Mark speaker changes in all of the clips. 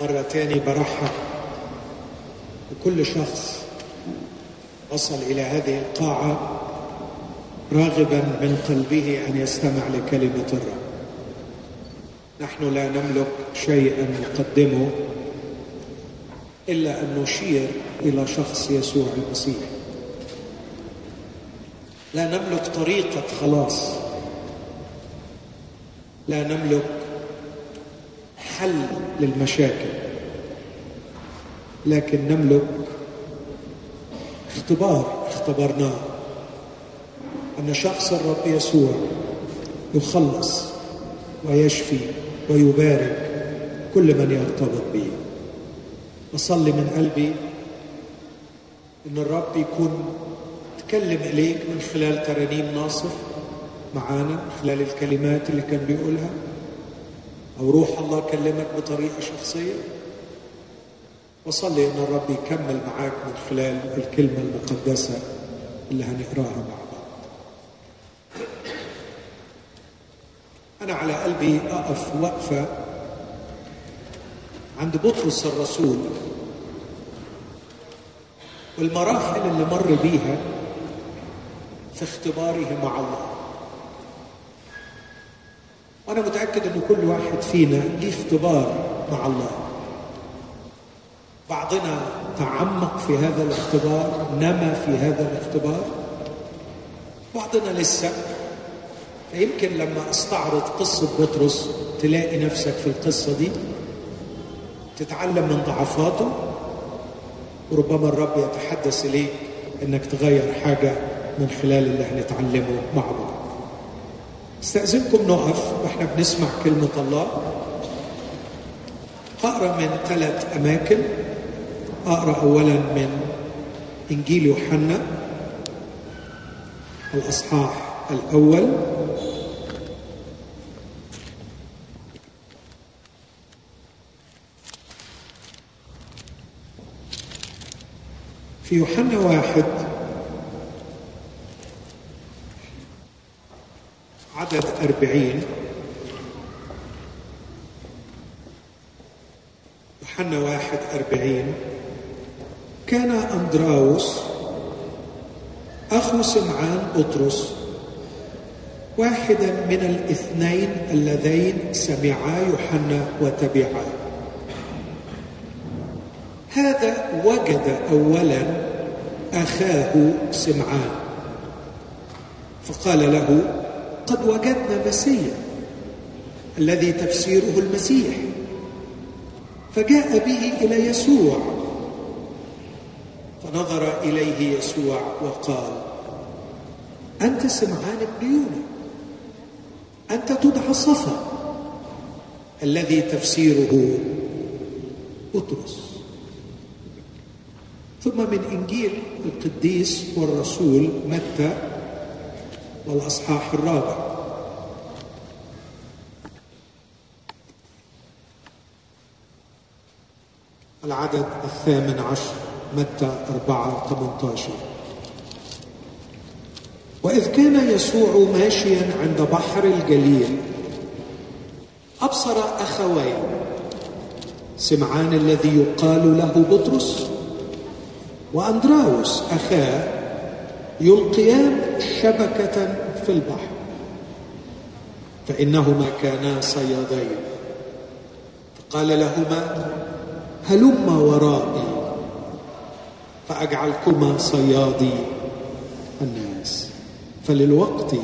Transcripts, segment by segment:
Speaker 1: مرة تاني برحب بكل شخص وصل إلى هذه القاعة راغبا من قلبه أن يستمع لكلمة الرب. نحن لا نملك شيئا نقدمه إلا أن نشير إلى شخص يسوع المسيح. لا نملك طريقة خلاص. لا نملك حل للمشاكل. لكن نملك اختبار اختبرناه أن شخص الرب يسوع يخلص ويشفي ويبارك كل من يرتبط به أصلي من قلبي أن الرب يكون تكلم إليك من خلال ترانيم ناصف معانا خلال الكلمات اللي كان بيقولها. أو روح الله كلمك بطريقة شخصية؟ وصلي أن الرب يكمل معاك من خلال الكلمة المقدسة اللي هنقراها مع بعض. أنا على قلبي أقف وقفة عند بطرس الرسول. والمراحل اللي مر بيها في اختباره مع الله. وأنا متأكد أن كل واحد فينا ليه اختبار مع الله. بعضنا تعمق في هذا الاختبار نما في هذا الاختبار. بعضنا لسه فيمكن لما أستعرض قصة بطرس تلاقي نفسك في القصة دي. تتعلم من ضعفاته وربما الرب يتحدث إليك إنك تغير حاجة من خلال اللي هنتعلمه مع بعض. استأذنكم نقف وإحنا بنسمع كلمة الله. أقرأ من ثلاث أماكن. أقرأ أولا من إنجيل يوحنا الأصحاح الأول. في يوحنا واحد عدد أربعين. يوحنا واحد أربعين. كان أندراوس أخو سمعان بطرس واحدا من الاثنين اللذين سمعا يوحنا وتبعا. هذا وجد اولا أخاه سمعان فقال له قد وجدنا مسيا الذي تفسيره المسيح. فجاء به إلى يسوع فنظر إليه يسوع وقال أنت سمعان بن يونا أنت تدعى صفا الذي تفسيره بطرس ثم من إنجيل القديس والرسول متى؟ والأصحاح الرابع. العدد الثامن عشر متى أربعة 18 وإذ كان يسوع ماشيا عند بحر الجليل أبصر أخوين سمعان الذي يقال له بطرس؟ وأندراوس أخاه يلقيان شبكة في البحر. فإنهما كانا صيادين. فقال لهما هلما ورائي فأجعلكما صيادي الناس. فللوقت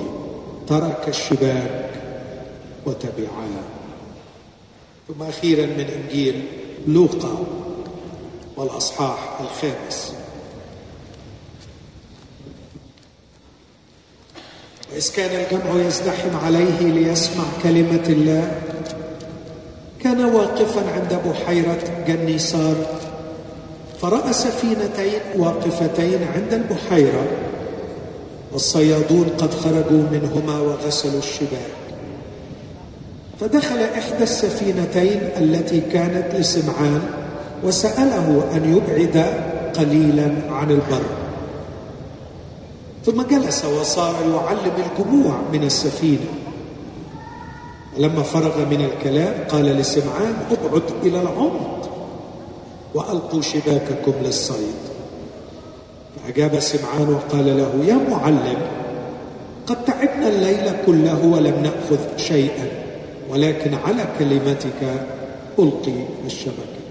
Speaker 1: ترك الشباك وتبعا. ثم أخيرا من إنجيل لوقا والأصحاح الخامس. وإذ كان الجمع يزدحم عليه ليسمع كلمة الله. كان واقفا عند بحيرة جنيسار. فرأى سفينتين واقفتين عند البحيرة والصيادون قد خرجوا منهما وغسلوا الشباك. فدخل إحدى السفينتين التي كانت لسمعان وسأله أن يبعد قليلا عن البر. ثم جلس وصار يعلم الجموع من السفينة. ولما فرغ من الكلام قال لسمعان ابعد إلى العمق وألقوا شباككم للصيد. فأجاب سمعان وقال له يا معلم قد تعبنا الليل كله ولم نأخذ شيئا ولكن على كلمتك ألقي الشبكة.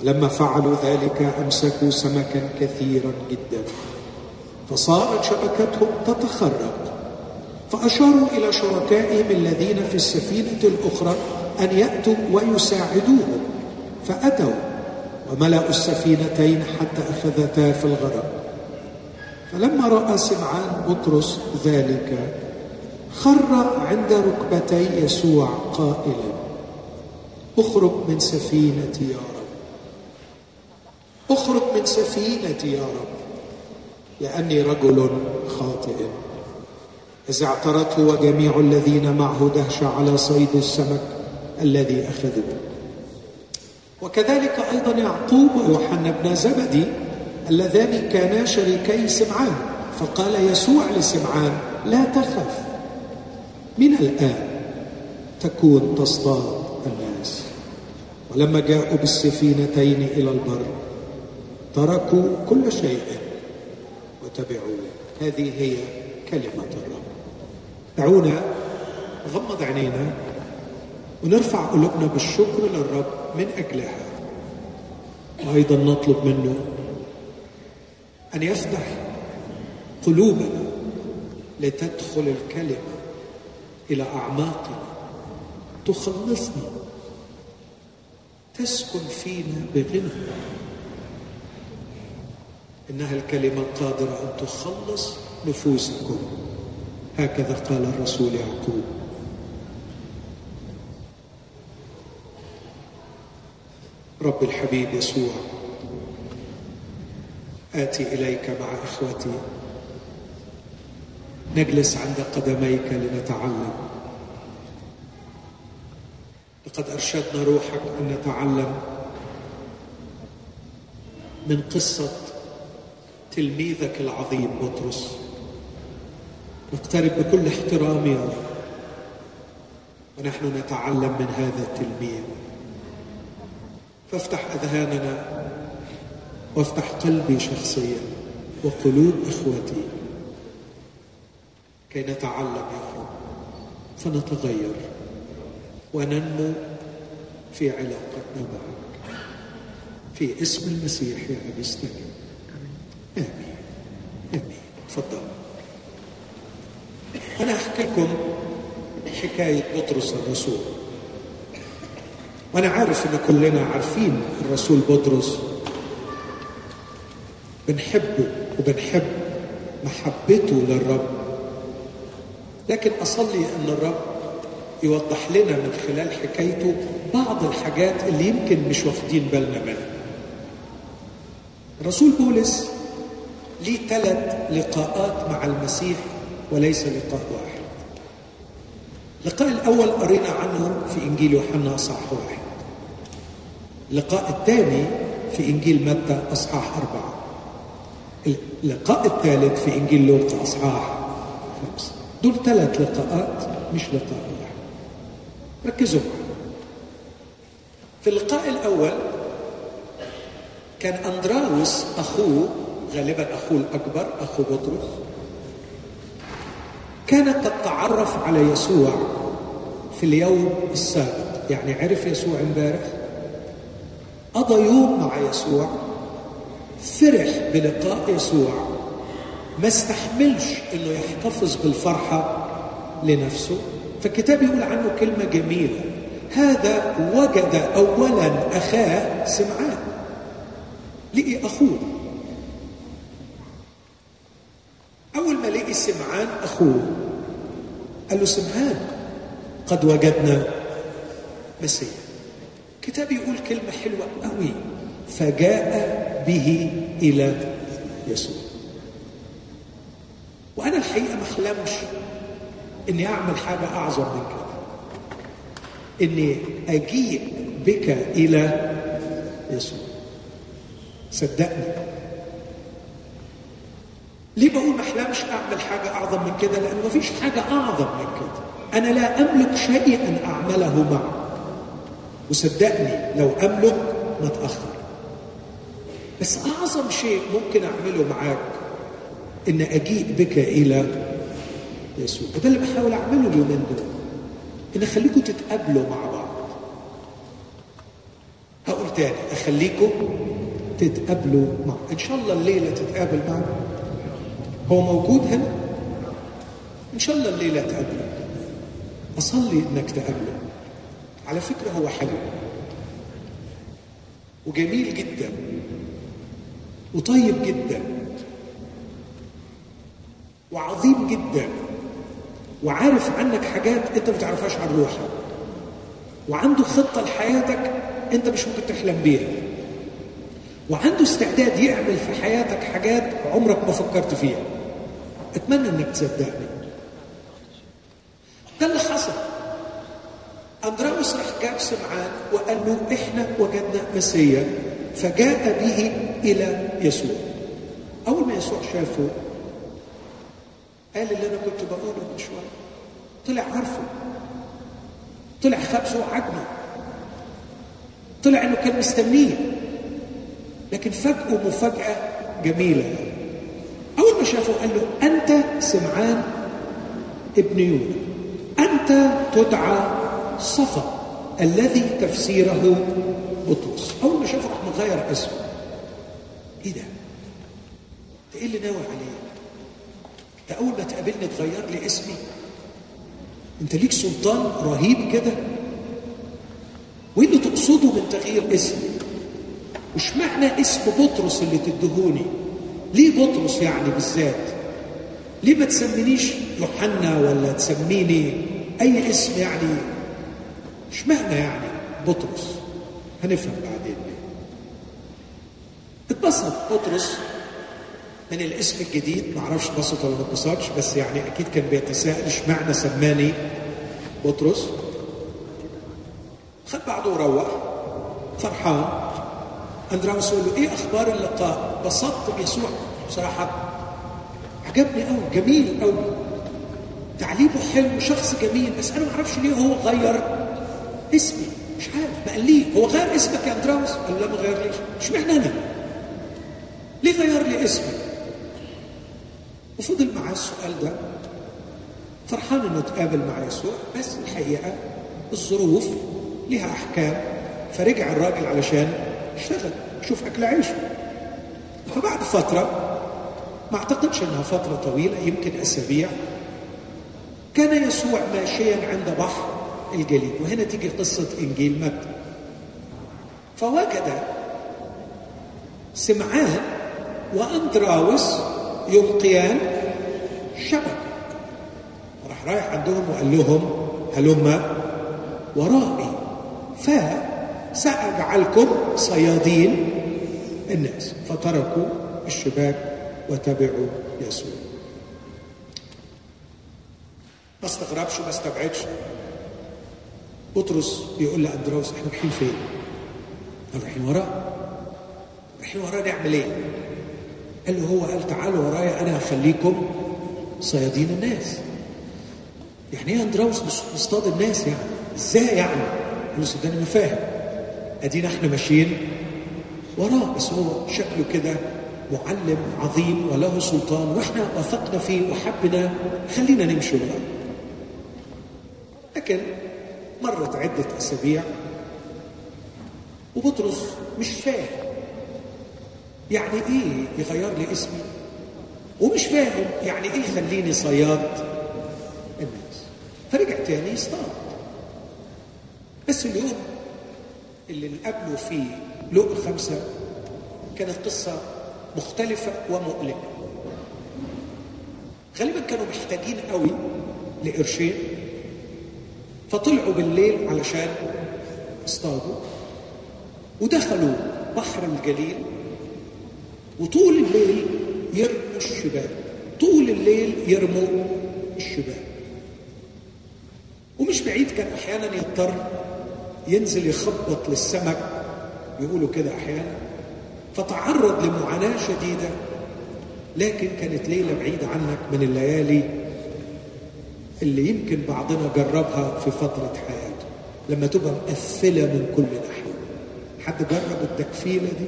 Speaker 1: ولما فعلوا ذلك أمسكوا سمكا كثيرا جدا. فصارت شبكتهم تتخرق. فأشاروا إلى شركائهم الذين في السفينة الأخرى أن يأتوا ويساعدوهم. فأتوا وملأوا السفينتين حتى أخذتا في الغرق. فلما رأى سمعان بطرس ذلك خر عند ركبتي يسوع قائلا أخرج من سفينتي يا رب. أخرج من سفينتي يا رب. لأني رجل خاطئ. إذ اعترته وجميع الذين معه دهشة على صيد السمك الذي أخذوه وكذلك أيضا يعقوب ويوحنا بن زبدي اللذان كانا شريكي سمعان فقال يسوع لسمعان لا تخف. من الآن تكون تصطاد الناس. ولما جاءوا بالسفينتين إلى البر تركوا كل شيء. وتبعوه هذه هي كلمة الرب. دعونا نغمض عينينا ونرفع قلوبنا بالشكر للرب من أجلها. وأيضا نطلب منه أن يفتح قلوبنا لتدخل الكلمة إلى أعماقنا. تخلصنا. تسكن فينا بغنى. إنها الكلمة القادرة أن تخلص نفوسكم. هكذا قال الرسول يعقوب. رب الحبيب يسوع آتي إليك مع إخوتي. نجلس عند قدميك لنتعلم. لقد أرشدنا روحك أن نتعلم من قصة تلميذك العظيم بطرس. نقترب بكل احترام يا رب. ونحن نتعلم من هذا التلميذ. فافتح أذهاننا وافتح قلبي شخصيا وقلوب إخوتي. كي نتعلم يا رب. فنتغير وننمو في علاقتنا معك. في اسم المسيح يا أبي استجب امين امين تفضل. أنا أحكي لكم حكاية بطرس الرسول. وأنا عارف إن كلنا عارفين الرسول بطرس. بنحبه وبنحب محبته للرب. لكن أصلي إن الرب يوضح لنا من خلال حكايته بعض الحاجات اللي يمكن مش واخدين بالنا منها. رسول بولس ليه ثلاث لقاءات مع المسيح وليس لقاء واحد. اللقاء الأول قرينا عنه في إنجيل يوحنا أصحاح واحد. اللقاء الثاني في إنجيل متى أصحاح أربعة. اللقاء الثالث في إنجيل لوقا أصحاح خمسة. دول ثلاث لقاءات مش لقاء واحد. ركزوا في اللقاء الأول كان أندراوس أخوه غالبا أخوه الأكبر أخو بطرس. كان قد تعرف على يسوع في اليوم السابق يعني عرف يسوع امبارح؟ قضى يوم مع يسوع فرح بلقاء يسوع. ما استحملش إنه يحتفظ بالفرحة لنفسه. فالكتاب يقول عنه كلمة جميلة. هذا وجد اولا أخاه سمعان لقي اخوه أول ما لقي سمعان أخوه. قال له سمعان قد وجدنا مسيح. كتاب يقول كلمة حلوة قوي فجاء به إلى يسوع. وأنا الحقيقة ما أحلمش إني أعمل حاجة أعظم من كده. إني أجيء بك إلى يسوع. صدقني ليه بقول ما احلمش أعمل حاجة أعظم من كده؟ لأن مفيش حاجة أعظم من كده. أنا لا أملك شيئا اعمله معه وصدقني لو أملك ما اتاخر بس أعظم شيء ممكن أعمله معاك إن أجيء بك إلى يسوع. وده اللي بحاول أعمله اليومين دول. إن أخليكم تتقابلوا مع بعض. هقول تاني أخليكم تتقابلوا مع إن شاء الله الليلة تتقابل معنا هو موجود هنا؟ إن شاء الله الليلة تقابله. أصلي إنك تقابله. على فكرة هو حلو. وجميل جدا. وطيب جدا. وعظيم جدا. وعارف عنك حاجات أنت ما تعرفهاش عن روحك. وعنده خطة لحياتك أنت مش ممكن تحلم بيها. وعنده استعداد يعمل في حياتك حاجات عمرك ما فكرت فيها. أتمنى إنك تصدقني. ده اللي حصل. اندراوس راح جاب سمعان وقال له إحنا وجدنا مسيا فجاء به إلى يسوع. أول ما يسوع شافه قال اللي أنا كنت بقوله من شوية. طلع عارفه. طلع خبزه وعجنه طلع إنه كان مستنيه. لكن فجأة مفاجأة جميلة. ما شافه قال له أنت سمعان ابن يونا أنت تدعى صفا الذي تفسيره بطرس أول ما شافه راح مغير اسمه إيه ده؟ ده إيه اللي ناوي عليه؟ ده أول ما تقابلني تغير لي اسمي أنت ليك سلطان رهيب كده وإيه اللي تقصده من تغيير اسمي؟ مش معنى اسم بطرس اللي تدهوني ليه بطرس يعني بالذات؟ ليه ما تسمينيش يوحنا ولا تسميني أي اسم يعني؟ مش معنى يعني بطرس؟ هنفهم بعدين. ليه اتبسط بطرس من الاسم الجديد. ما أعرفش اتبسط ولا ما اتبسطش بس يعني أكيد كان بيتساءل اشمعنى سماني بطرس. خد بعضه وروح فرحان. اندراوس يقول له إيه أخبار اللقاء؟ بسطت بيسوع بصراحة عجبني قوي جميل قوي تعليمه حلو شخص جميل بس أنا ما أعرفش ليه هو غير اسمي. مش عارف لي هو غير اسمك يا اندراوس قال لا ما غيرليش. اشمعنى أنا؟ ليه غير لي اسمي؟ وفضل معاه السؤال ده. فرحان إنه تقابل مع يسوع بس الحقيقة الظروف لها أحكام. فرجع الراجل علشان اشتغل شوف أكل عيشه. فبعد فترة ما أعتقدش إنها فترة طويلة يمكن أسابيع كان يسوع ماشيا عند بحر الجليل وهنا تيجي قصة إنجيل متى فوجد سمعان وأندراوس يلقيان شبكه راح رايح عندهم وقال لهم هلم؟ ورائي. فسأجعلكم صيادين الناس. فتركوا الشباك وتبعوا يسوع. ما استغربش ما استبعدش. بطرس بيقول لاندراوس إحنا رايحين فين؟ رايحين وراه رايحين وراه نعمل إيه؟ قال له هو قال تعالوا ورايا أنا هخليكم صيادين الناس. يعني إيه اندراوس نصطاد الناس يعني؟ إزاي يعني؟ قال له صدقني ما فاهم. ادينا إحنا ماشيين وراه بس هو شكله كده معلم عظيم وله سلطان وإحنا وثقنا فيه وحبنا. خلينا نمشي وراه. لكن مرت عدة أسابيع وبطرس مش فاهم يعني إيه يغير لي اسمي؟ ومش فاهم يعني إيه يخليني صياد الناس. فرجع تاني يصطاد بس اليوم اللي نقابله فيه لقى خمسة كانت قصة مختلفة ومؤلمة. غالبا كانوا محتاجين قوي لقرشين فطلعوا بالليل علشان اصطادوا ودخلوا بحر الجليل وطول الليل يرموا الشباك طول الليل يرموا الشباك ومش بعيد كان أحيانا يضطر ينزل يخبط للسمك يقولوا كده أحيانا فتعرض لمعاناة شديدة. لكن كانت ليلة بعيدة عنك من الليالي اللي يمكن بعضنا جربها في فترة حياته لما تبقى مقفلة من كل ناحية. حد جرب التكفيلة دي؟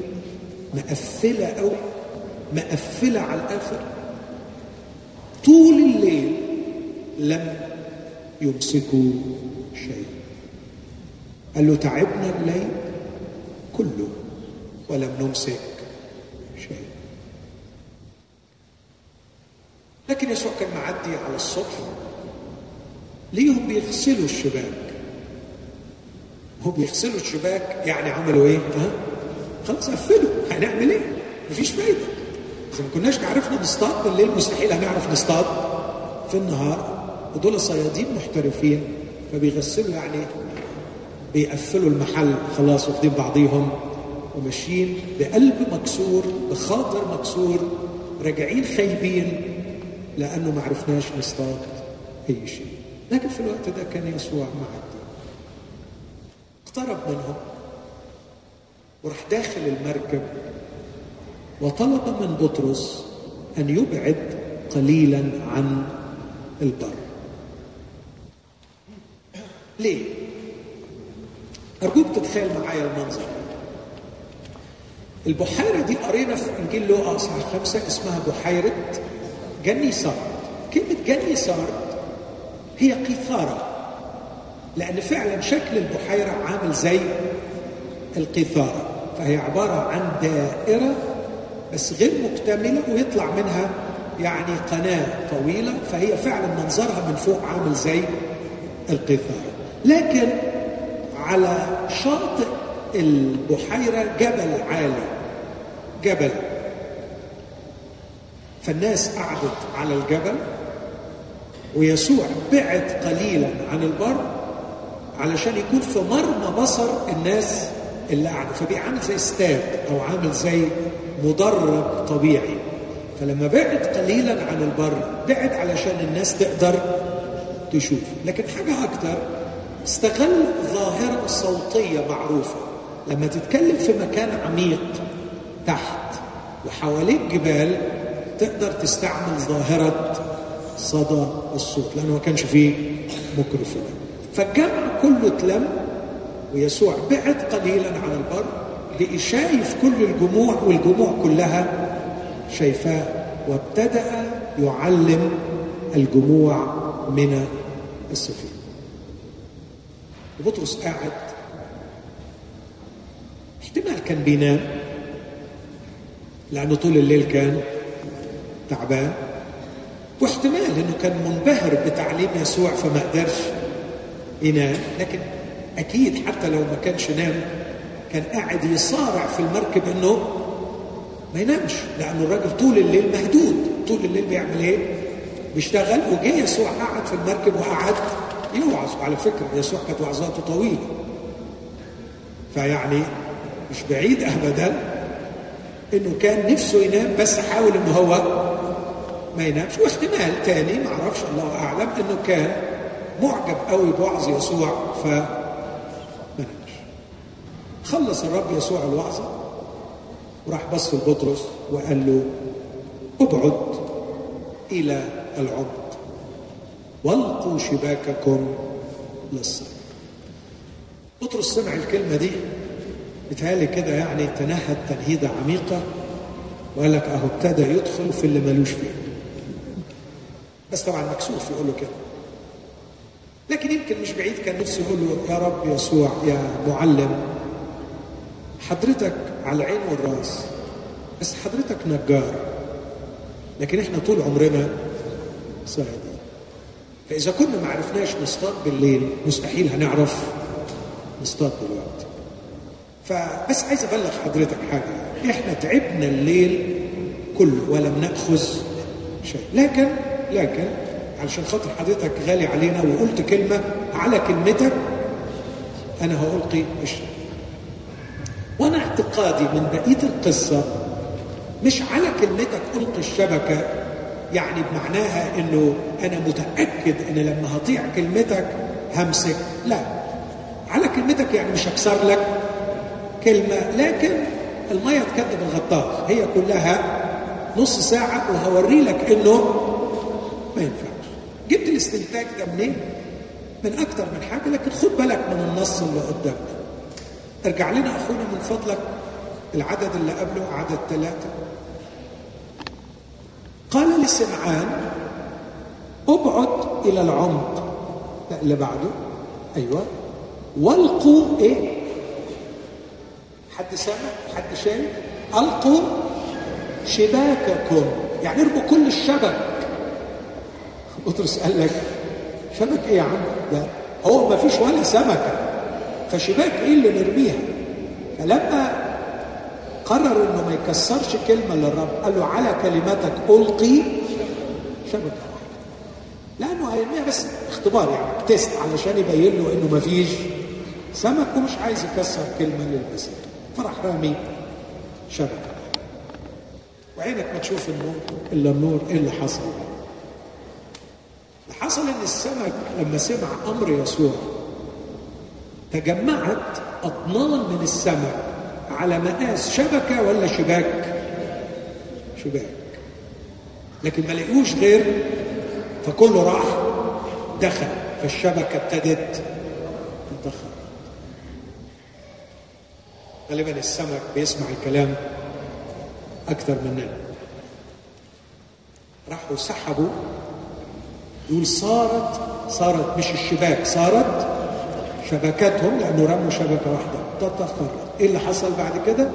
Speaker 1: مقفلة قوي مقفلة على الآخر. طول الليل لم يمسكوا شيء. قال له تعبنا الليل كله ولم نمسك شيء لكن يسوع كان معدي على الصبح ليهم بيغسلوا الشباك هم بيغسلوا الشباك يعني عملوا إيه؟ ها؟ خلاص قفلوا هنعمل إيه؟ مفيش فايدة إذا ما كناش عرفنا نصطاد بالليل مستحيل هنعرف نصطاد في النهار ودول صيادين محترفين فبيغسلوا يعني بيقفلوا المحل خلاص واخدين بعضيهم وماشيين بقلب مكسور بخاطر مكسور راجعين خايبين لأنه ما عرفناش نصطاد أي شيء. لكن في الوقت ده كان يسوع معدي. اقترب منهم وراح داخل المركب وطلب من بطرس أن يبعد قليلا عن البر. ليه؟ ارجوك تتخيل معايا المنظر. البحيرة دي قرينا في إنجيل لوقا اصحاح خمسة اسمها بحيرة جني سارد. كلمة جني سارد هي قيثارة لأن فعلا شكل البحيرة عامل زي القيثارة فهي عبارة عن دائرة بس غير مكتملة ويطلع منها يعني قناة طويلة فهي فعلا منظرها من فوق عامل زي القيثارة. لكن على شاطئ البحيرة جبل عالي جبل. فالناس قعدت على الجبل ويسوع بعد قليلا عن البر علشان يكون في مرمى بصر الناس اللي قاعدة فبيعمل زي استاد أو عامل زي مدرج طبيعي. فلما بعد قليلا عن البر بعد علشان الناس تقدر تشوف. لكن حاجة أكتر استغل ظاهرة صوتية معروفة. لما تتكلم في مكان عميق تحت وحواليك جبال تقدر تستعمل ظاهرة صدى الصوت لأنه ما كانش فيه ميكروفون. فالجمع كله اتلم ويسوع بعد قليلا عن البر بقي شايف كل الجموع والجموع كلها شايفاه وابتدأ يعلم الجموع من السفينه وبطرس قاعد. احتمال كان بينام. لأنه طول الليل كان تعبان. واحتمال إنه كان منبهر بتعليم يسوع فما قدرش ينام. لكن أكيد حتى لو ما كانش نام كان قاعد يصارع في المركب إنه ما ينامش. لأنه الراجل طول الليل مهدود. طول الليل بيعمل إيه؟ بيشتغل. وجه يسوع قعد في المركب وقعد يوعظ وعلى فكرة يسوع كانت وعظاته طويلة. فيعني مش بعيد ابدا إنه كان نفسه ينام بس حاول ان هو ما ينامش. واحتمال تاني ما أعرفش الله أعلم إنه كان معجب قوي بوعظ يسوع ف خلص الرب يسوع الوعظه وراح بص لبطرس وقال له ابعد إلى العمق والقوا شباككم للصيد بطرس سمع الكلمة دي. بتهيألي كده يعني تنهد تنهيده عميقة. وقال لك أهو ابتدى يدخل في اللي ملوش فيه. بس طبعا مكسوف يقول له كده. لكن يمكن مش بعيد كان نفسه يقول له يا رب يسوع يا معلم حضرتك على العين والرأس بس حضرتك نجار. لكن إحنا طول عمرنا صيادين. فإذا كنا ما عرفناش نصطاد بالليل مستحيل هنعرف نصطاد دلوقتي فبس عايز أبلغ حضرتك حاجة إحنا تعبنا الليل كله ولم نأخذ شيء. لكن لكن علشان خاطر حضرتك غالي علينا وقلت كلمة على كلمتك أنا هألقي الشيء وأنا اعتقادي من بقية القصة مش على كلمتك ألقي الشبكة يعني بمعناها إنه أنا متأكد إن لما هطيع كلمتك همسك. لا. على كلمتك يعني مش هكسر لك كلمة لكن المية تكذب الغطاس هي كلها نص ساعة وهوري لك إنه ما ينفعش. جبت الاستنتاج ده منين؟ من أكتر من حاجة لكن خد بالك من النص اللي قدامنا ارجع لنا أخونا من فضلك العدد اللي قبله عدد ثلاثة. قال لسمعان ابعد إلى العمق. اللي بعده. أيوة. والقوا إيه؟ حد سامع حد شايف ألقوا شباككم. يعني ارموا كل الشبك. بطرس قال لك شبك إيه يا عم؟ ده هو ما فيش ولا سمكة. فشباك إيه اللي نرميها؟ فلما قرر إنه ما يكسرش كلمة للرب. قال له على كلمتك ألقي شبكة. واحدة لأنه هيرميها بس اختبار يعني تيست علشان يبين له إنه ما فيش سمك ومش عايز يكسر كلمة للمسيح فراح رامي شبكة. وعينك ما تشوف النور إلا النور إيه اللي حصل؟ اللي حصل إن السمك لما سمع أمر يسوع تجمعت أطنان من السمك. على مقاس شبكه ولا شباك؟ شباك. لكن ما لقيوش غير فكله راح دخل فالشبكة ابتدت تدخل غالبا السمك بيسمع الكلام أكثر مننا راحوا سحبوا يقول صارت صارت مش الشباك صارت شبكاتهم لأنه رموا شبكة واحدة. تتفرق إيه اللي حصل بعد كده؟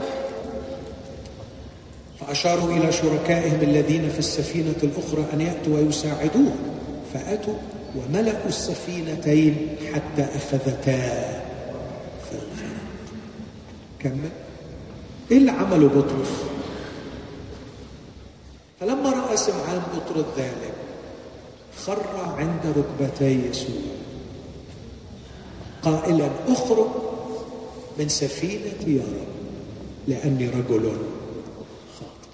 Speaker 1: فأشاروا إلى شركائهم الذين في السفينة الأخرى أن يأتوا ويساعدوهم فأتوا وملأوا السفينتين حتى أخذتا. كمل. إيه اللي عمله بطرس؟ فلما رأى سمعان بطرس ذلك خر عند ركبتي يسوع. قائلا اخرج. من سفينتي يا رب لأني رجل خاطئ.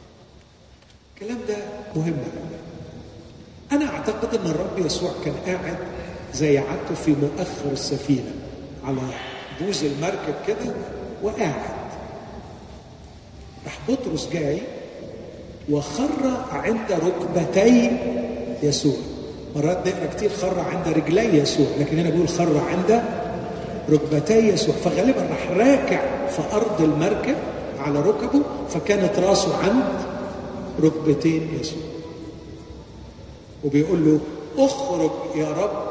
Speaker 1: الكلام ده مهم أنا أعتقد أن الرب يسوع كان قاعد زي عادته في مؤخر السفينة على بوز المركب كده وقاعد. راح بطرس جاي وخر عند ركبتي يسوع. مرات نقرأ كتير خر عند رجلي يسوع لكن هنا بيقول خر عند ركبتي يسوع. فغالبا راح راكع في أرض المركب على ركبه فكانت راسه عند ركبتين يسوع. وبيقول له أخرج يا رب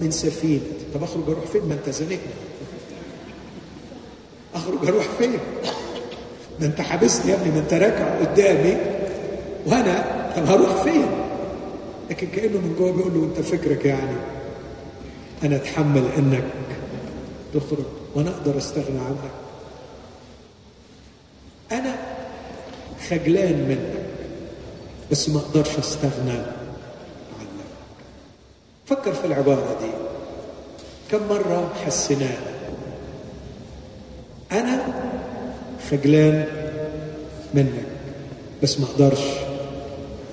Speaker 1: من سفينتي طب أخرج أروح فين؟ ما أنت زنقني أخرج أروح فين؟ ما أنت حابسني يا ابني ما أنت راكع قدامي. وأنا طب هروح فين؟ لكن كأنه من جوه بيقول له أنت فكرك يعني أنا أتحمل إنك تخرج وأنا أقدر استغنى عنك أنا خجلان منك بس ما أقدرش استغنى عنك. فكر في العبارة دي. كم مرة حسيناها؟ أنا خجلان منك بس ما أقدرش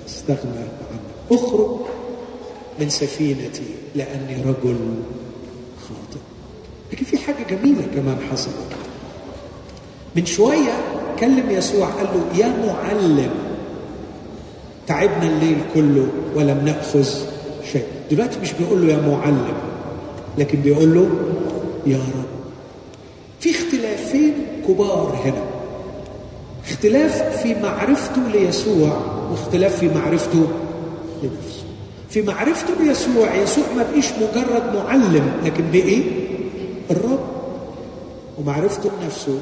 Speaker 1: استغنى عنك. أخرج من سفينتي لأني رجل خاطئ. لكن في حاجة جميلة كمان حصلت. من شوية كلم يسوع قال له يا معلم تعبنا الليل كله ولم نأخذ شيء. دلوقتي مش بيقول له يا معلم لكن بيقول له يا رب. في اختلافين كبار هنا. اختلاف في معرفته ليسوع واختلاف في معرفته لنفسه. في معرفته ليسوع يسوع ما بقيش مجرد معلم لكن بقي الرب ومعرفته لنفسه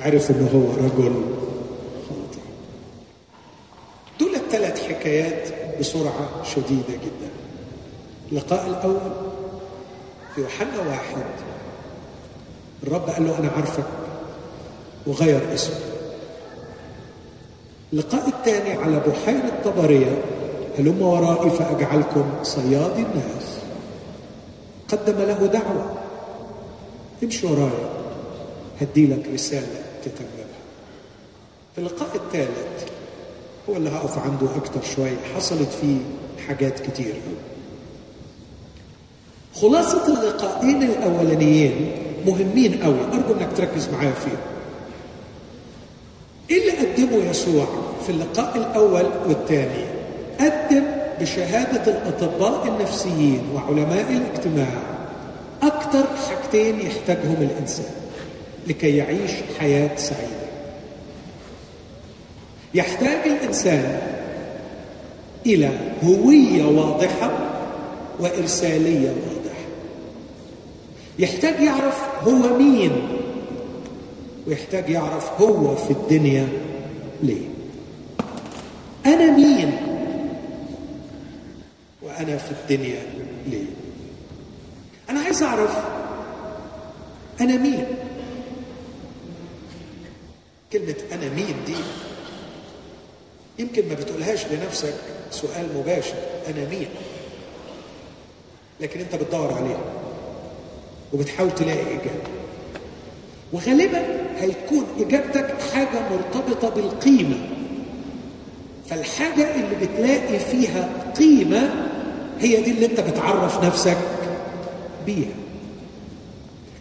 Speaker 1: عرف إنه هو رجل خاطئ. دول الثلاث حكايات بسرعة شديدة جدا. اللقاء الأول في يوحنا واحد الرب قال له أنا عارفك وغير اسمه اللقاء الثاني على بحيرة طبرية هلم ورائي فأجعلكم صيادي الناس. قدم له دعوة. امشي ورايا. هدي لك رسالة تتممها في اللقاء الثالث هو اللي هقف عنده أكتر شوية حصلت فيه حاجات كتير. خلاصة اللقاءين الأولانيين مهمين قوي أرجو أنك تركز معايا فيهم. إيه اللي قدمه يسوع في اللقاء الأول والثاني؟ قدم بشهادة الأطباء النفسيين وعلماء الاجتماع أكثر حاجتين يحتاجهم الإنسان لكي يعيش حياة سعيدة. يحتاج الإنسان إلى هوية واضحة وإرسالية واضحة. يحتاج يعرف هو مين ويحتاج يعرف هو في الدنيا ليه. أنا مين وأنا في الدنيا ليه. أنا عايز أعرف. أنا مين؟ كلمة أنا مين دي يمكن ما بتقولهاش لنفسك سؤال مباشر. أنا مين؟ لكن أنت بتدور عليها وبتحاول تلاقي إجابة. وغالبا هيكون إجابتك حاجة مرتبطة بالقيمة. فالحاجة اللي بتلاقي فيها قيمة هي دي اللي أنت بتعرف نفسك بيها.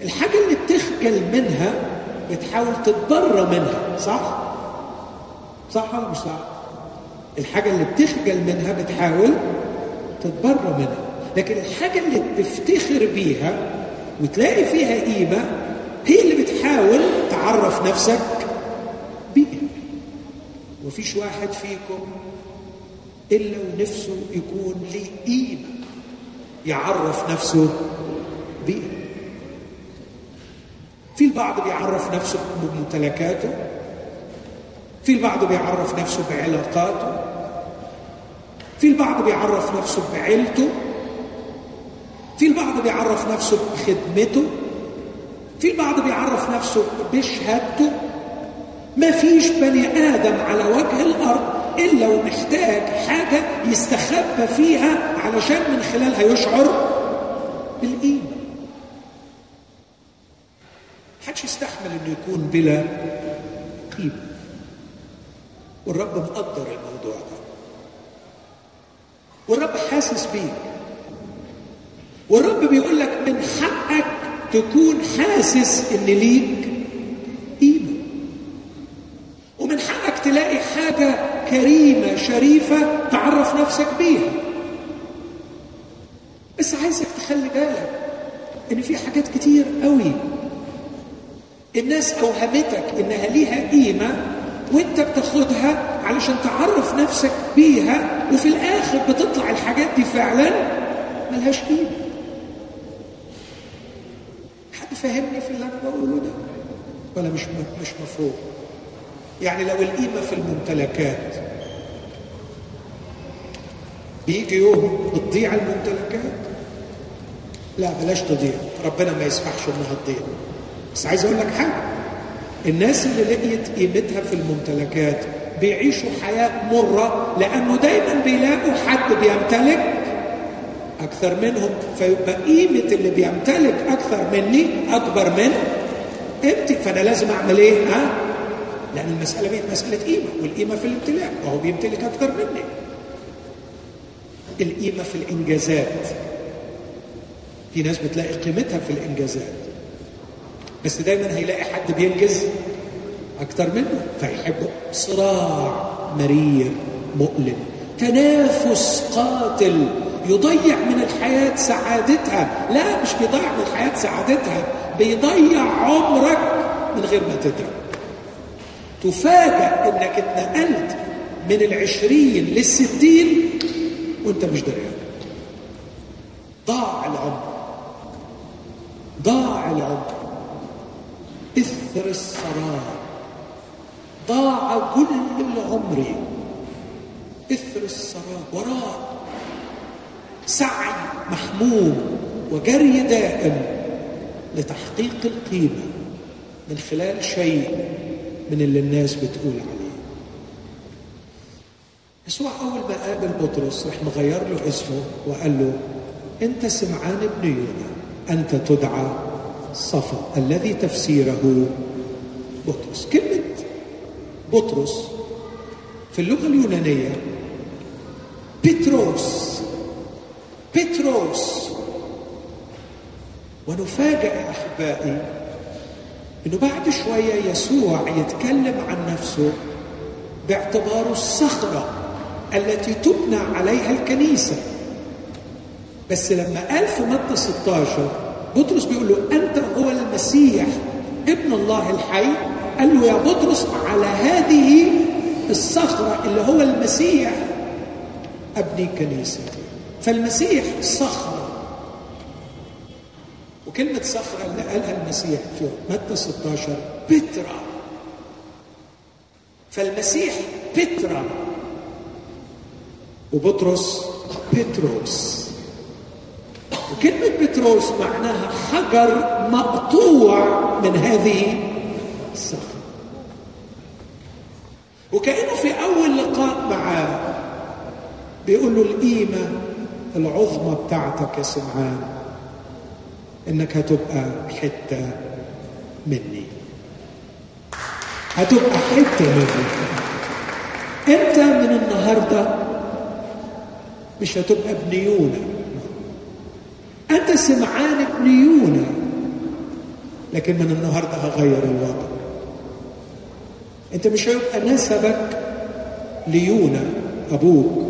Speaker 1: الحاجة اللي بتخجل منها بتحاول تتبرى منها صح؟ صح ولا مش صح؟ الحاجة اللي بتخجل منها بتحاول تتبرى منها. لكن الحاجة اللي بتفتخر بيها وتلاقي فيها قيمة هي اللي بتحاول تعرف نفسك بيها. ومفيش واحد فيكم إلا ونفسه يكون ليه قيمة يعرف نفسه بيها في البعض بيعرف نفسه بممتلكاته. في البعض بيعرف نفسه بعلاقاته. في البعض بيعرف نفسه بعيلته. في البعض بيعرف نفسه بخدمته. في البعض بيعرف نفسه بشهادته. ما فيش بني آدم على وجه الأرض إلا ومحتاج حاجة يستخبى فيها علشان من خلالها يشعر بالقيمة يكون بلا قيمة. والرب مقدر الموضوع ده. والرب حاسس بيك والرب بيقول لك من حقك تكون حاسس إن ليك قيمة. ومن حقك تلاقي حاجة كريمة شريفة تعرف نفسك بيها. بس عايزك تخلي بالك إن في حاجات كتير قوي الناس اوهمتك إنها ليها قيمة وأنت بتاخدها علشان تعرف نفسك بيها وفي الآخر بتطلع الحاجات دي فعلا ملهاش قيمة. حد فاهمني في اللي أنا بقوله ده؟ ولا مش مش مفهوم؟ يعني لو القيمة في الممتلكات. بيجي يوم بتضيع الممتلكات؟ لا بلاش تضيع. ربنا ما يسمحش إنها تضيع. بس عايز أقول لك حاجة. الناس اللي لقيت قيمتها في الممتلكات بيعيشوا حياة مرة لأنه دايما بيلاقوا حد بيمتلك أكثر منهم فيبقى قيمة اللي بيمتلك أكثر مني أكبر من قيمتي. فأنا لازم أعمل إيه؟ ها؟ لأن المسألة بقت مسألة قيمة والقيمة في الامتلاك وهو بيمتلك أكثر مني. القيمة في الإنجازات. في ناس بتلاقي قيمتها في الإنجازات. بس دايما هيلاقي حد بينجز أكتر منه فيحبه. صراع مرير مؤلم. تنافس قاتل. يضيع من الحياة سعادتها. لا مش بيضيع من الحياة سعادتها بيضيع عمرك من غير ما تدرك تفاجأ إنك اتنقلت من العشرين للستين وأنت مش دريان ضاع العمر. ضاع العمر. إثر السراب ضاع كل العمر. إثر السراب وراء. سعي محموم وجري دائم لتحقيق القيمة من خلال شيء من اللي الناس بتقول عليه. يسوع أول ما قابل بطرس راح مغير له اسمه وقال له أنت سمعان ابن يونا أنت تدعى صفا الذي تفسيره بطرس. كلمة بطرس في اللغة اليونانية بتروس بتروس ونفاجأ أحبائي إنه بعد شوية يسوع يتكلم عن نفسه باعتباره الصخرة التي تبنى عليها الكنيسة. بس لما قال في متى 16 بطرس بيقول له أنت هو المسيح ابن الله الحي؟ قال له يا بطرس على هذه الصخرة اللي هو المسيح أبني كنيستي. فالمسيح صخرة. وكلمة صخرة اللي قالها المسيح في متى 16 بترا. فالمسيح بترا. وبطرس بتروس. وكلمة بتروس معناها حجر مقطوع من هذه الصخرة وكأنه في أول لقاء معاه بيقول له القيمة العظمى بتاعتك يا سمعان إنك هتبقى حتة مني. هتبقى حتة مني. أنت من النهاردة مش هتبقى ابن أنت سمعان ابن لكن من النهاردة هغير الوضع أنت مش هيبقى نسبك ليونا أبوك.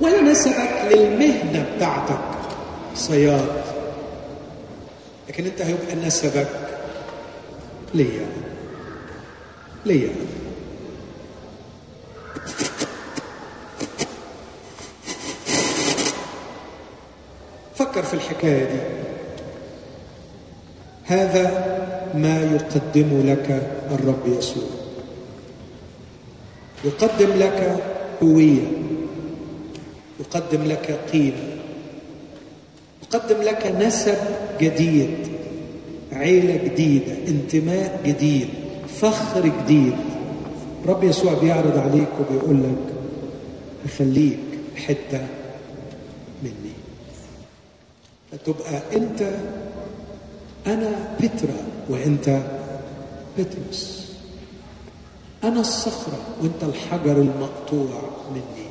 Speaker 1: ولا نسبك للمهنة بتاعتك صياد. لكن أنت هيبقى نسبك ليا. ليا. فكر في الحكاية دي. هذا ما يقدم لك الرب يسوع. يقدم لك هوية. يقدم لك قيمة. يقدم لك نسب جديد. عيلة جديدة. انتماء جديد. فخر جديد. رب يسوع بيعرض عليك وبيقول لك أخليك حتة فتبقى أنت أنا بترا وأنت بترس أنا الصخرة وأنت الحجر المقطوع مني.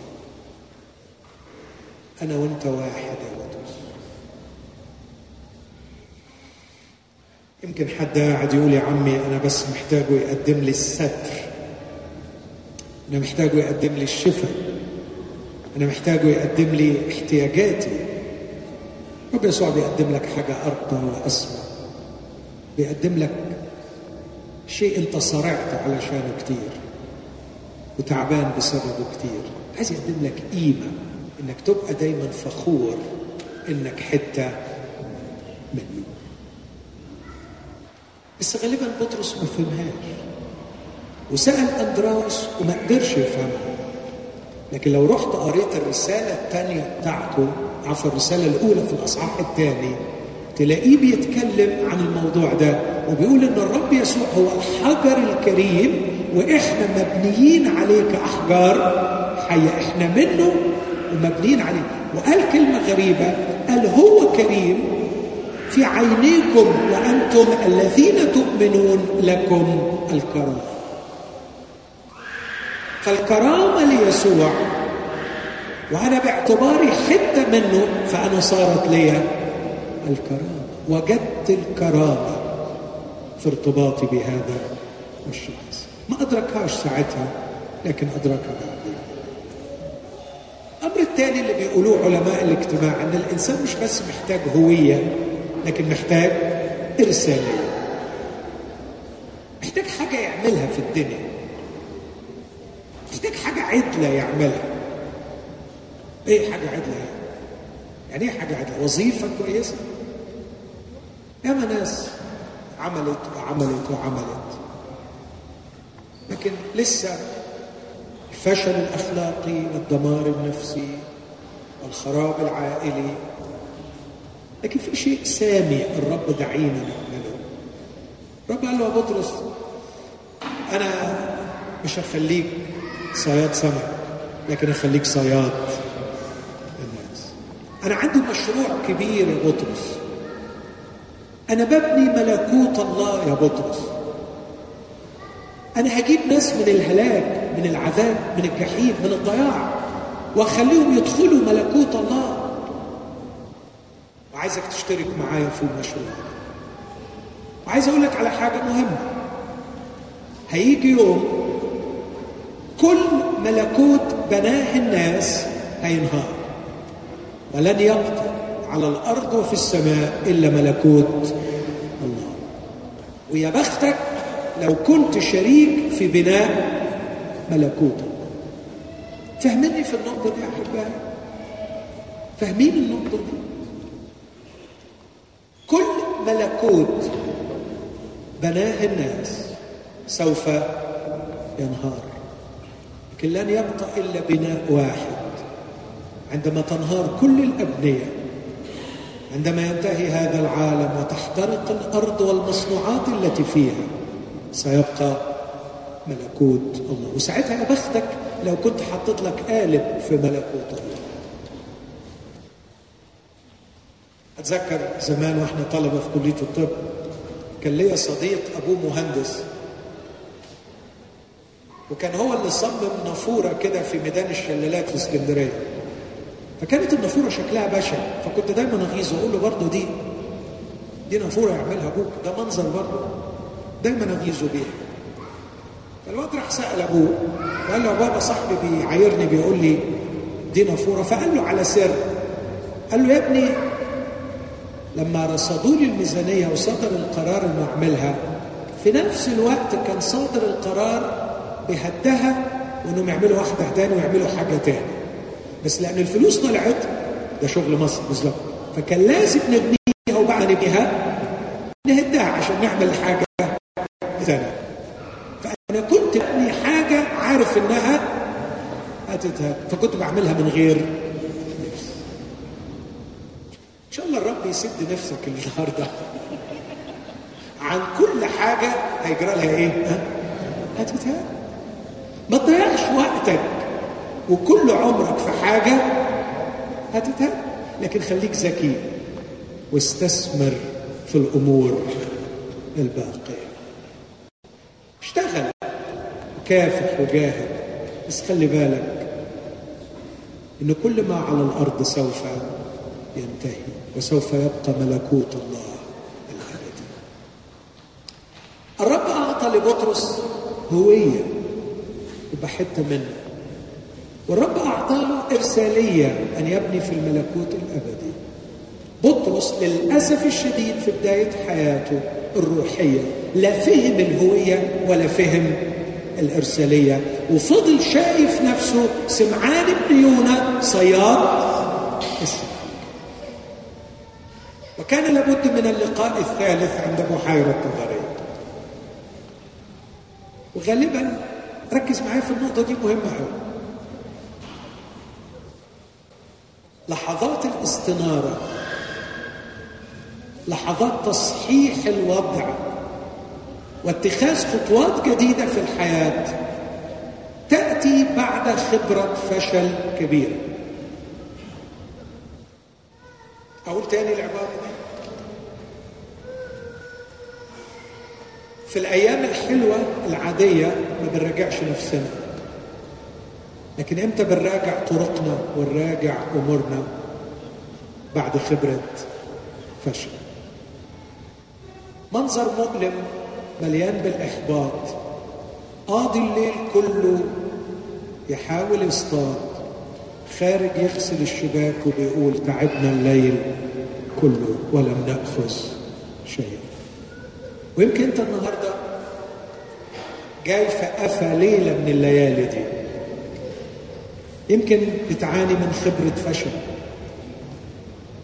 Speaker 1: أنا وأنت واحد يا بطرس يمكن حد قاعد يقول يا عمي أنا بس محتاجه يقدم لي الستر. أنا محتاجه يقدم لي الشفاء أنا محتاجه يقدم لي احتياجاتي. رب يسوع بيقدم لك حاجة أرقى وأسمى بيقدم لك شيء أنت صرعت علشانه كتير وتعبان بسببه كتير. عايز يقدم لك قيمة إنك تبقى دايما فخور إنك حتة منه. بس غالبا بطرس ما فهمهاش. وسأل اندراوس وما قدرش يفهمها. لكن لو رحت قريت الرسالة الثانية بتاعته عفوا الرسالة الأولى في الأصحاح الثاني تلاقيه بيتكلم عن الموضوع ده وبيقول إن الرب يسوع هو الحجر الكريم وإحنا مبنيين عليه كاحجار حية إحنا منه ومبنيين عليه. وقال كلمة غريبة قال هو كريم في عينيكم وأنتم الذين تؤمنون لكم الكرامة. فالكرامة ليسوع وأنا باعتباري حتة منه فأنا صارت لي الكرامة. وجدت الكرامة في ارتباطي بهذا الشخص. ما أدركهاش ساعتها لكن أدركها. بعدين الأمر الثاني اللي بيقولوه علماء الاجتماع أن الإنسان مش بس محتاج هوية لكن محتاج إرسالية. محتاج حاجة يعملها في الدنيا. محتاج حاجة عدلة يعملها. إيه حاجة عدلة يعني إيه حاجة عدلة وظيفة كويسة. ياما ناس عملت وعملت وعملت. لكن لسه الفشل الأخلاقي والدمار النفسي والخراب العائلي. لكن في شيء سامي الرب دعينا نعمله. الرب قال له يا بطرس أنا مش هخليك صياد سمك لكن اخليك صياد أنا عندي مشروع كبير يا بطرس. أنا ببني ملكوت الله يا بطرس. أنا هجيب ناس من الهلاك من العذاب من الجحيم من الضياع وأخليهم يدخلوا ملكوت الله. وعايزك تشترك معايا في المشروع وعايز أقول لك على حاجة مهمة. هيجي يوم كل ملكوت بناه الناس هينهار. ولن يبقى على الأرض وفي السماء إلا ملكوت الله. ويا بختك لو كنت شريك في بناء ملكوت فاهميني في النقطة دي يا أحبائي. فاهمين النقطة دي. كل ملكوت بناه الناس سوف ينهار. لكن لن يبقى إلا بناء واحد. عندما تنهار كل الأبنية عندما ينتهي هذا العالم وتحترق الأرض والمصنوعات التي فيها سيبقى ملكوت الله. وساعتها يا بختك لو كنت حطيت لك قالب في ملكوت الله. أتذكر زمان وإحنا طلبة في كلية الطب كان ليا صديق ابوه مهندس وكان هو اللي صمم نافورة كده في ميدان الشلالات في اسكندرية. فكانت النافورة شكلها بشع فكنت دايما اغيظه أقول له برضه دي دي نافورة يعملها أبوك ده منظر برضه دايما اغيظه بيها. فالواد راح سأل أبوه قال له بابا صاحبي بيعايرني بيقول لي دي نافورة فقال له على سر قال له يا ابني لما رصدوا لي الميزانية وصدر القرار إنه أعملها في نفس الوقت كان صادر القرار بهدها وإنهم يعملوا واحدة تاني ويعملوا حاجة تاني. بس لأن الفلوس طلعت ده شغل مصر بالظبط. فكان لازم نبنيها وبعد نبنيها نهدها عشان نعمل حاجة ثانية فأنا كنت ببني حاجة عارف إنها هتتهد فكنت بعملها من غير نفس إن شاء الله الرب يسد نفسك النهارده. عن كل حاجة هيجرى لها؟ ها؟ هتتهد ما تضيعش وقتك. وكل عمرك في حاجة هتتهد لكن خليك ذكي واستثمر في الأمور الباقية. اشتغل وكافح وجاهد. بس خلي بالك إن كل ما على الأرض سوف ينتهي وسوف يبقى ملكوت الله الأبدي. الرب أعطى لبطرس هوية يبقى حتة منه. والرب اعطى له إرسالية أن يبني في الملكوت الأبدي. بطرس للأسف الشديد في بداية حياته الروحية لا فهم الهوية ولا فهم الإرسالية. وفضل شايف نفسه سمعان بن يونا صياد وكان لابد من اللقاء الثالث عند بحيرة طبريه وغالبا ركز معايا في النقطة دي مهمة قوي لحظات الاستنارة لحظات تصحيح الوضع واتخاذ خطوات جديدة في الحياة تأتي بعد خبرة فشل كبيره أقول تاني العبارة دي. في الأيام الحلوة العادية ما بنراجعش نفسنا. لكن إمتى بنراجع طرقنا ونراجع أمورنا؟ بعد خبرة فشل. منظر مؤلم مليان بالإحباط. قاضي الليل كله يحاول يصطاد. خارج يغسل الشباك وبيقول تعبنا الليل كله ولم نأخذ شيئا ويمكن أنت النهارده جاي في قفا ليلة من الليالي دي. يمكن بتعاني من خبرة فشل.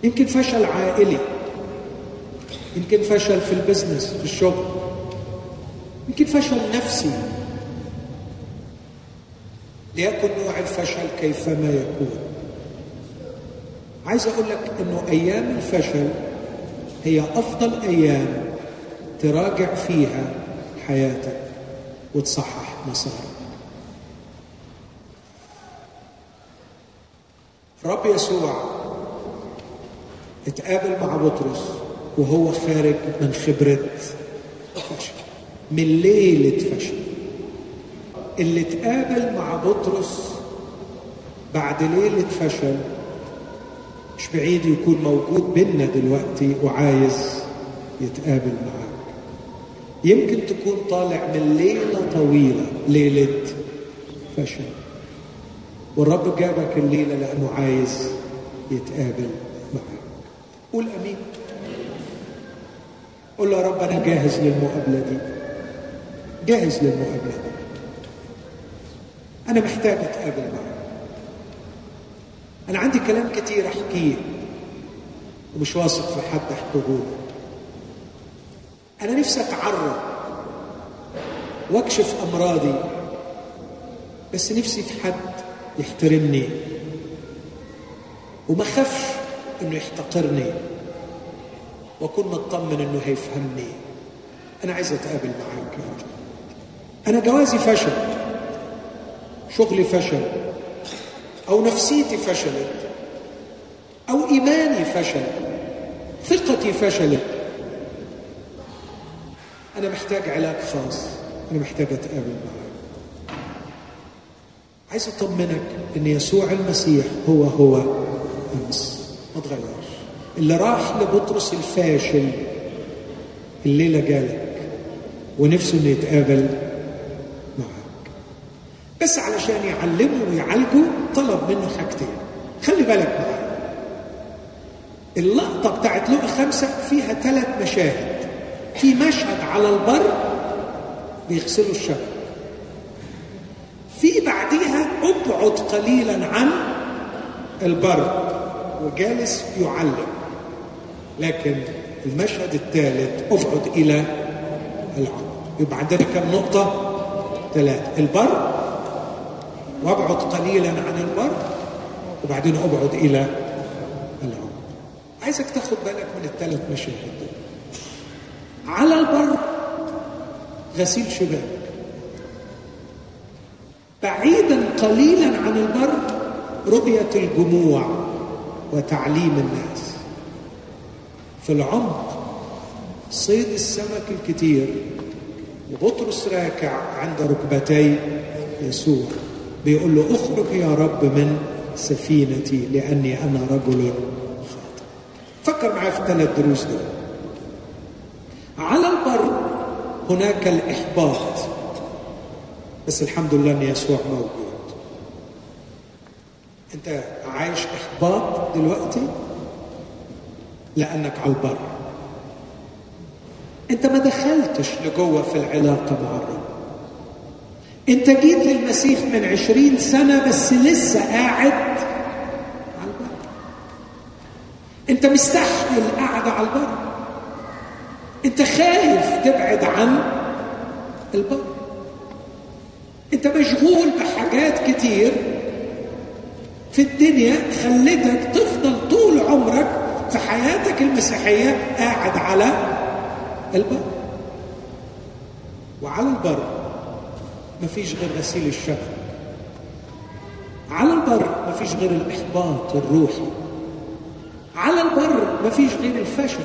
Speaker 1: يمكن فشل عائلي. يمكن فشل في البزنس في الشغل. يمكن فشل نفسي. ليكن نوع الفشل كيفما يكون. عايز أقول لك إنه أيام الفشل هي أفضل أيام تراجع فيها حياتك وتصحح مسارك. الرب يسوع اتقابل مع بطرس وهو خارج من خبرة فشل من ليلة فشل. اللي اتقابل مع بطرس بعد ليلة فشل مش بعيد يكون موجود بينا دلوقتي وعايز يتقابل معاك. يمكن تكون طالع من ليلة طويلة ليلة فشل. والرب جابك الليلة لأنه عايز يتقابل معاك قول أمين. قول له يا رب أنا جاهز للمقابلة دي. جاهز للمقابلة دي. أنا محتاج أتقابل معك. أنا عندي كلام كتير أحكيه ومش واثق في حد أحكيه. أنا نفسي أتعرض وأكشف أمراضي بس نفسي في حد يحترمني. وما خافش إنه يحتقرني. واكون مطمن إنه هيفهمني. أنا عايز أتقابل معاك يا رب أنا جوازي فشل. شغلي فشل. أو نفسيتي فشلت. أو إيماني فشل. ثقتي فشلت. أنا محتاج علاج خاص. أنا محتاج أتقابل معاك. عايز اطمنك إن يسوع المسيح هو هو امس ما تغيرش. اللي راح لبطرس الفاشل الليلة جالك ونفسه إنه يتقابل معك. بس علشان يعلمه ويعالجه طلب منه حاجتين. خلي بالك معايا. اللقطة بتاعت لقا خمسة فيها ثلاث مشاهد. في مشهد على البر بيغسلوا الشبك. في بعديها ابعد قليلا عن البر وجالس يعلم. لكن المشهد الثالث ابعد إلى العمق يبقى عندنا كم نقطة؟ ثلاثة. البر وابعد قليلا عن البر وبعدين ابعد إلى العمق عايزك تاخد بالك من الثلاث مشاهد دول. على البر غسيل شباك بعيدا قليلا عن البر رؤية الجموع وتعليم الناس. في العمق صيد السمك الكتير وبطرس راكع عند ركبتي يسوع. بيقول له اخرج يا رب من سفينتي لأني أنا رجل خاطئ. فكر معايا في الثلاث دروس دول. على البر هناك الإحباط. بس الحمد لله إن يسوع موجود. أنت عايش إحباط دلوقتي؟ لأنك على البر. أنت ما دخلتش لجوه في العلاقة مع الرب. أنت جيت للمسيح من عشرين سنة بس لسه قاعد على البر. أنت مستحمل القعده على البر. أنت خايف تبعد عن البر. انت مشغول بحاجات كتير في الدنيا خلتك تفضل طول عمرك في حياتك المسيحية قاعد على البر. وعلى البر مفيش غير غسيل الشفق. على البر مفيش غير الإحباط الروحي. على البر مفيش غير الفشل.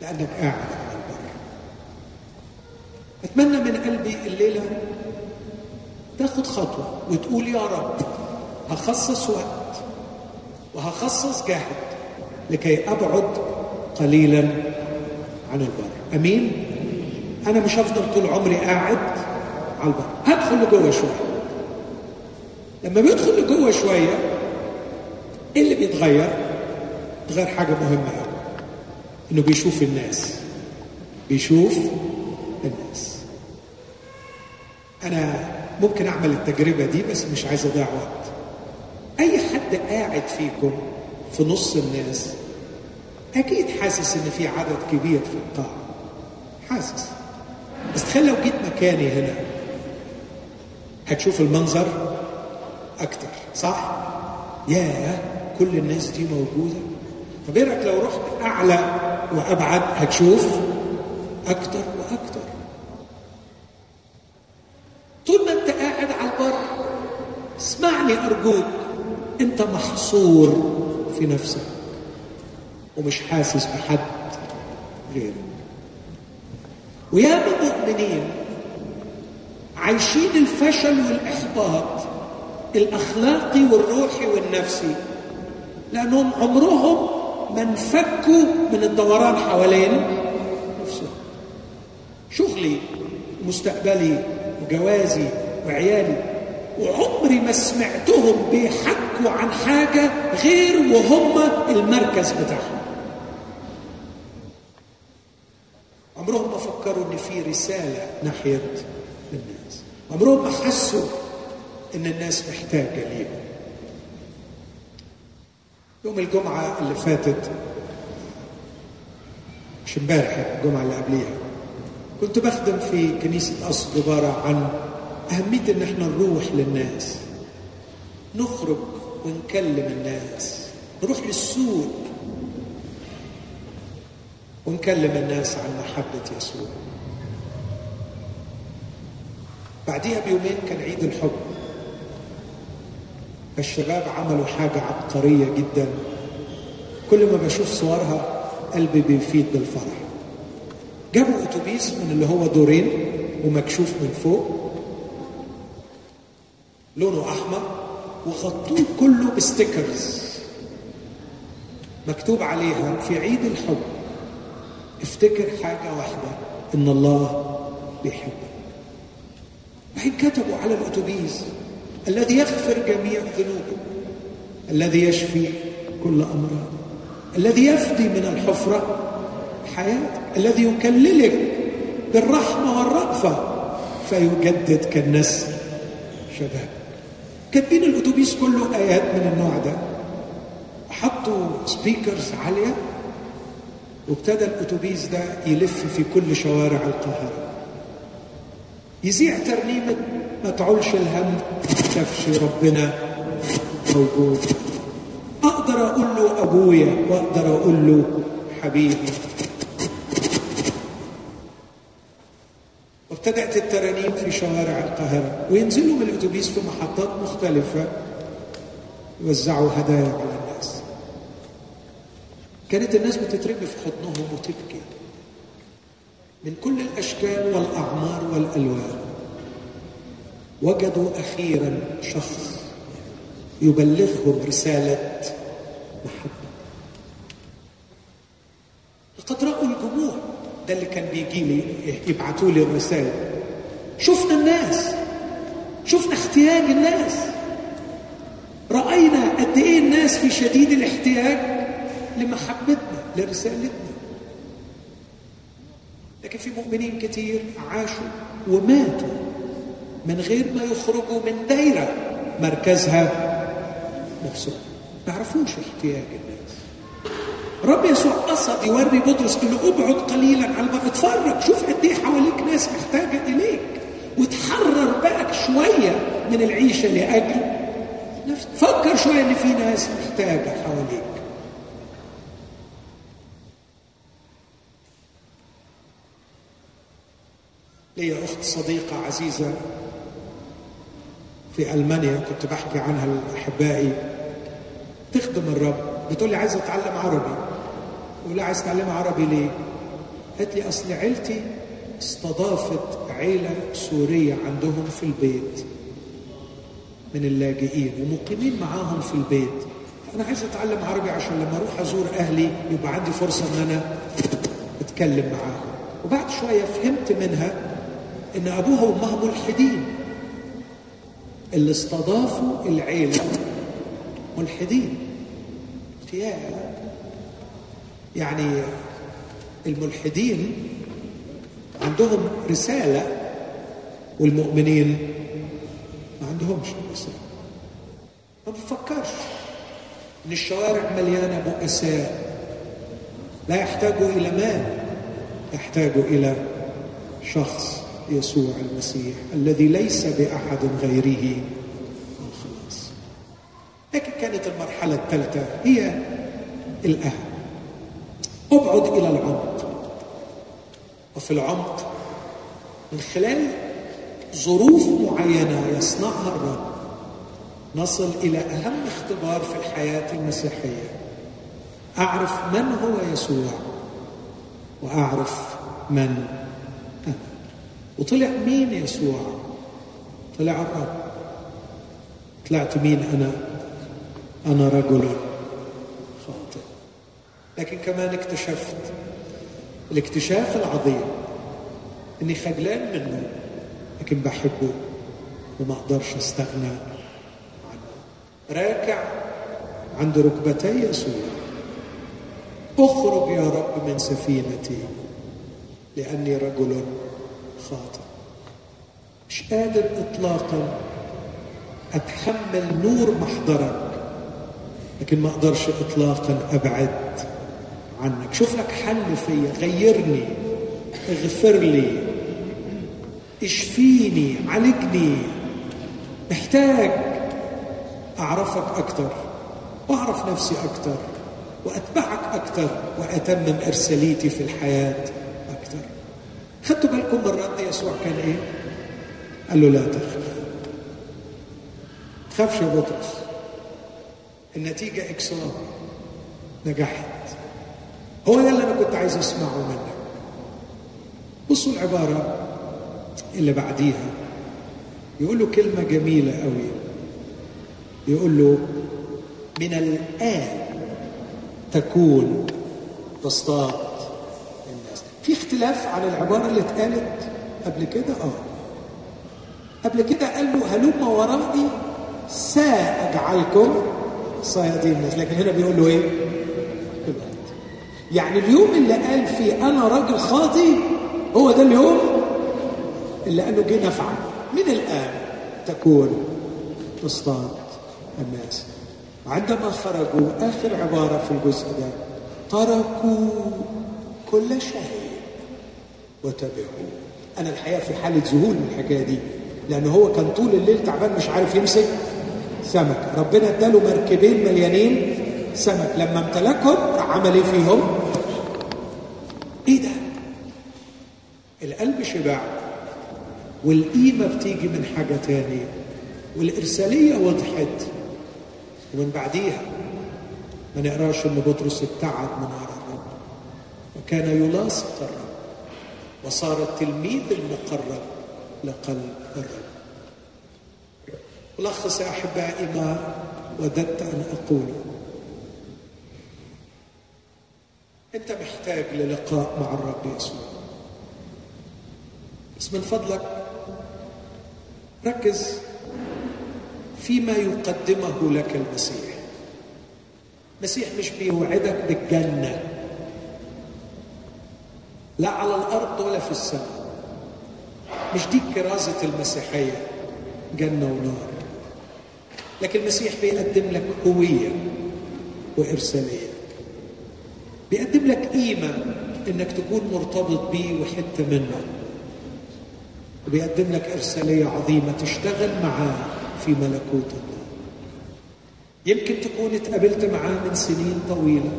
Speaker 1: لأنك قاعد أتمنى من قلبي الليلة تاخد خطوة وتقول يا رب هخصص وقت وهخصص جهد لكي أبعد قليلا عن البر. أمين؟ أنا مش هفضل طول عمري قاعد على البر. هدخل لجوه شوية. لما بيدخل لجوه شوية إيه اللي بيتغير؟ بيتغير حاجة مهمة قوي إنه بيشوف الناس. بيشوف الناس. أنا ممكن أعمل التجربة دي بس مش عايز أضيع وقت. أي حد قاعد فيكم في نص الناس أكيد حاسس إن في عدد كبير في القاعة. حاسس. بس تخيل لو جيت مكاني هنا هتشوف المنظر أكتر صح؟ ياه كل الناس دي موجودة. طب إيه لو رحت أعلى وأبعد هتشوف أكتر؟ طول ما أنت قاعد على البر اسمعني أرجوك أنت محصور في نفسك ومش حاسس بحد غيرك. وياما مؤمنين عايشين الفشل والإحباط الأخلاقي والروحي والنفسي لأنهم عمرهم ما انفكوا من الدوران حوالين نفسهم. شغلي ومستقبلي وجوازي وعيالي. وعمري ما سمعتهم بيحكوا عن حاجة غير وهم المركز بتاعهم. عمرهم ما فكروا إن في رسالة ناحية الناس. عمرهم ما حسوا إن الناس محتاجة ليهم. يوم الجمعة اللي فاتت مش امبارح الجمعة اللي قبليها كنت بخدم في كنيسة قصر عبارة عن أهمية إن إحنا نروح للناس نخرج ونكلم الناس نروح للسوق ونكلم الناس عن محبة يسوع. بعديها بيومين كان عيد الحب. فالشباب عملوا حاجة عبقرية جدا. كل ما بشوف صورها قلبي بيفيد بالفرح. جابوا أتوبيس من اللي هو دورين ومكشوف من فوق لونه أحمر وغطوه كله بستيكرز مكتوب عليها في عيد الحب افتكر حاجة واحدة إن الله بيحبك. بعدين كتبوا على الأتوبيس الذي يغفر جميع ذنوبك الذي يشفي كل امراض الذي يفدي من الحفرة حياتك الذي يكللك بالرحمة والرأفة فيجدد كالنسر. شباب كاتبين الأتوبيس كله آيات من النوع ده. حطوا سبيكرز عالية وابتدى الأتوبيس ده يلف في كل شوارع القاهرة. يذيع ترنيمة ما تعولش الهم شافش ربنا موجود. أقدر أقول له أبويا وأقدر أقول له حبيبي. وابتدأت الترانيم في شوارع القاهرة وينزلوا من الأتوبيس في محطات مختلفة يوزعوا هدايا على الناس. كانت الناس بتترمي في حضنهم وتبكي. من كل الأشكال والأعمار والألوان وجدوا أخيرا شخص يبلغهم رسالة محبة. لقد رأوا الجموع. ده اللي كان بيجي لي يبعتوا لي الرسائل شفنا الناس. شفنا احتياج الناس. رأينا قد إيه الناس في شديد الاحتياج لمحبتنا لرسالتنا. لكن في مؤمنين كتير عاشوا وماتوا من غير ما يخرجوا من دايرة مركزها مبسوط ما يعرفوش احتياج الناس. رب يسوع قصد يوري بطرس إنه أبعد قليلا على البر اتفرج شوف قد إيه حواليك ناس محتاجة إليك. وتحرر بالك شوية من العيشة لأجل. فكر شوية إن في ناس محتاجة حواليك. ليا أخت صديقة عزيزة في ألمانيا كنت بحكي عنها لأحبائي. تخدم الرب. بتقول لي عايزة أتعلم عربي. بقول عايز تتعلم عربي ليه؟ قالت لي أصل عيلتي استضافت عيلة سورية عندهم في البيت من اللاجئين ومقيمين معاهم في البيت. فانا عايز أتعلم عربي عشان لما أروح أزور أهلي يبقى عندي فرصة إن أنا أتكلم معاهم. وبعد شوية فهمت منها إن أبوها وأمها ملحدين. اللي استضافوا العيلة ملحدين. يا يعني الملحدين عندهم رسالة والمؤمنين ما عندهمش رسالة. ما بفكرش إن الشوارع مليانة بؤساء. لا يحتاجوا إلى مال يحتاجوا إلى شخص يسوع المسيح الذي ليس بأحد غيره. الخلاص لكن كانت المرحلة الثالثة هي الأهم. ابعد إلى العمق وفي العمق من خلال ظروف معينة يصنعها الرب. نصل إلى أهم اختبار في الحياة المسيحية. أعرف من هو يسوع. وأعرف من أنا. وطلع مين يسوع؟ طلع الرب. طلعت مين أنا؟ أنا رجل. لكن كمان اكتشفت الاكتشاف العظيم إني خجلان منه لكن بحبه وما أقدرش أستغنى عنه. راكع عند ركبتي يسوع اخرج يا رب من سفينتي لأني رجل خاطئ. مش قادر اطلاقا أتحمل نور محضرك لكن ما أقدرش اطلاقا أبعد عنك. شوف لك حل فيا. غيرني. اغفر لي اشفيني. عالجني محتاج أعرفك أكتر. واعرف نفسي أكتر. وأتبعك أكتر. وأتمم إرساليتي في الحياة أكتر. خدتوا بالكم من رد يسوع كان إيه؟ قال له لا تخف. خافش يا بطرس. النتيجة إكسار نجحت. هو ده اللي أنا كنت عايز أسمعه منك. بصوا العبارة اللي بعديها. يقول له كلمة جميلة قوي. يقول له من الآن تكون تصطاد الناس. في اختلاف عن العبارة اللي اتقالت قبل كده؟ آه. قبل كده قال له هلم ورائي سأجعلكم صيادين الناس. لكن هنا بيقول له إيه؟ يعني اليوم اللي قال فيه أنا راجل خاطي هو ده اليوم اللي قال له جه نفعا من الآن تكون تصطاد الناس. عندما خرجوا آخر عبارة في الجزء ده تركوا كل شيء وتبعوا. أنا الحقيقة في حالة ذهول من الحكاية دي لأن هو كان طول الليل تعبان مش عارف يمسك سمك. ربنا اداله مركبين مليانين سمك. لما امتلكهم راح عمل إيه فيهم إيه ده القلب شبع والقيمة بتيجي من حاجة تانية. والإرسالية وضحت ومن بعديها. ما نقراش ان بطرس ابتعد من وراء الرب. وكان يلاصق الرب. وصار التلميذ المقرب لقلب الرب. ألخص يا أحبائي ما وددت أن أقوله. أنت محتاج للقاء مع الرب يسوع. بس من فضلك ركز فيما يقدمه لك المسيح. المسيح مش بيوعدك بالجنة لا على الأرض ولا في السماء. مش دي كرازة المسيحية جنة ونار. لكن المسيح بيقدم لك هوية وإرسالية. بيقدم لك قيمة إنك تكون مرتبط بيه وحتة منه. وبيقدم لك إرسالية عظيمة تشتغل معاه في ملكوت الله. يمكن تكون اتقابلت معاه من سنين طويلة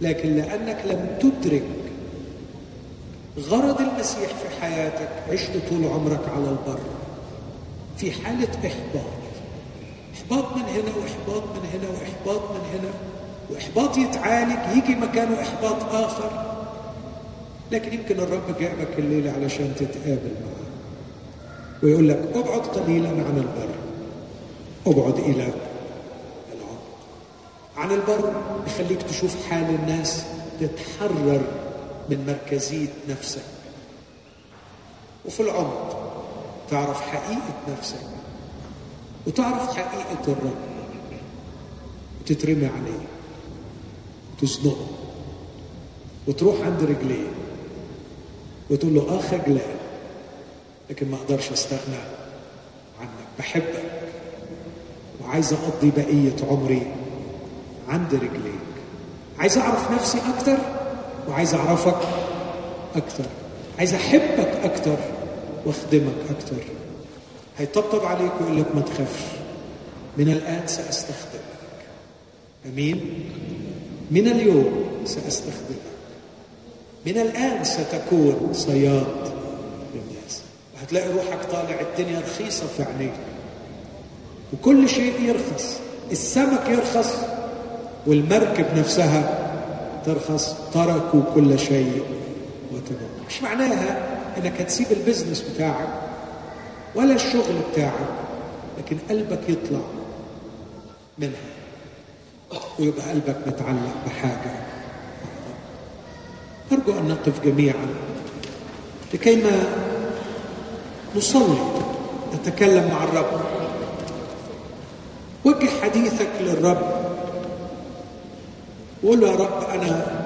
Speaker 1: لكن لأنك لم تدرك غرض المسيح في حياتك عشت طول عمرك على البر في حالة إحباط. إحباط من هنا وإحباط من هنا وإحباط من هنا وإحباط يتعالج يجي مكانه إحباط آخر. لكن يمكن الرب جابك الليلة علشان تتقابل معاه ويقول لك أبعد قليلا عن البر. أبعد إلى العمق عن البر يخليك تشوف حال الناس تتحرر من مركزية نفسك. وفي العمق تعرف حقيقة نفسك. وتعرف حقيقة الرب. وتترمي عليه. تزنقه وتروح عند رجليه. وتقول له آه خجلان. لكن ما أقدرش أستغنى عنك. بحبك وعايز أقضي بقية عمري عند رجليك. عايز أعرف نفسي أكتر وعايز أعرفك أكتر. عايز أحبك أكتر وأخدمك أكتر. هيطبطب عليك ويقول لك ما تخافش. من الآن سأستخدمك. أمين؟ من اليوم سأستخدمك. من الآن ستكون صياد للناس. وهتلاقي روحك طالع الدنيا رخيصة في عينيك. وكل شيء يرخص. السمك يرخص والمركب نفسها ترخص. تركوا كل شيء وتبعوا مش معناها إنك هتسيب البزنس بتاعك ولا الشغل بتاعك لكن قلبك يطلع منها. ويبقى قلبك متعلق بحاجة. أرجو أن نقف جميعا. لكيما نصلي نتكلم مع الرب. وجه حديثك للرب. وقول يا رب أنا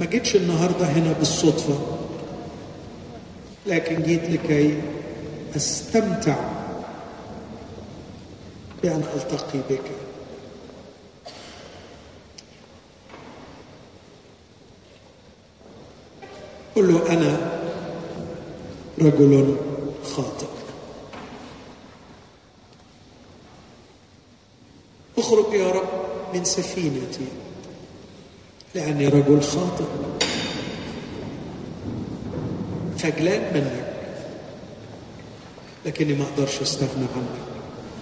Speaker 1: ما جيتش النهاردة هنا بالصدفة لكن جيت لكي أستمتع بأن ألتقي بك. أنا رجل خاطئ. أخرج يا رب من سفينتي لأني رجل خاطئ. خجلان منك لكني ما أقدرش أستغنى عنك.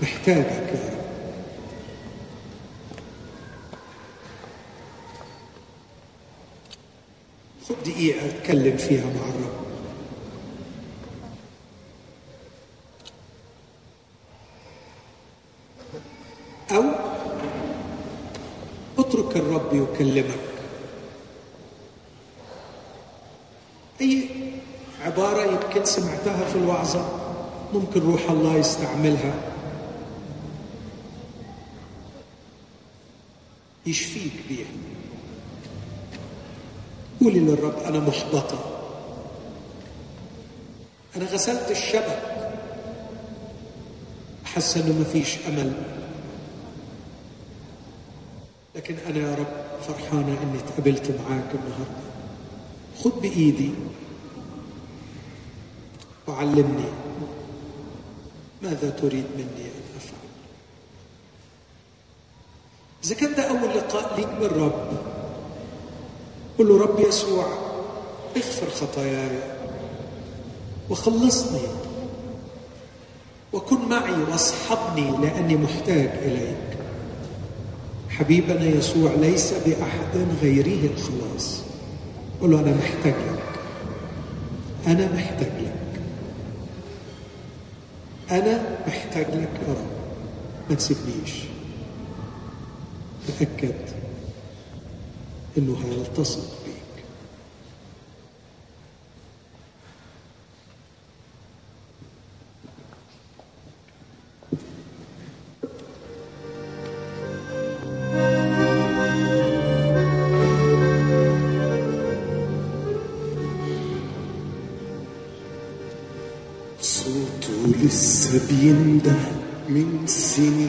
Speaker 1: محتاجك يا رب خد دقيقة أتكلم فيها مع الرب. أو أترك الرب يكلمك. أي عبارة يمكن سمعتها في الوعظة ممكن روح الله يستعملها. يشفيك بيها. قولي للرب أنا محبطة أنا غسلت الشبك. حاسة إنه مفيش أمل. لكن أنا يا رب فرحانة إني اتقابلت معاك النهاردة. خد بإيدي وعلمني ماذا تريد مني أن أفعل. إذا كان ده أول لقاء ليك بالرب قل له رب يسوع اغفر خطاياي وخلصني وكن معي واصحبني لأني محتاج إليك. حبيبنا يسوع ليس بأحد غيره الخلاص. قل له أنا محتاج لك. أنا محتاج لك. أنا محتاج لك يا رب. ما تسيبنيش. تأكد إنه هيلتصق بيك
Speaker 2: صوته لسه بينده من سنين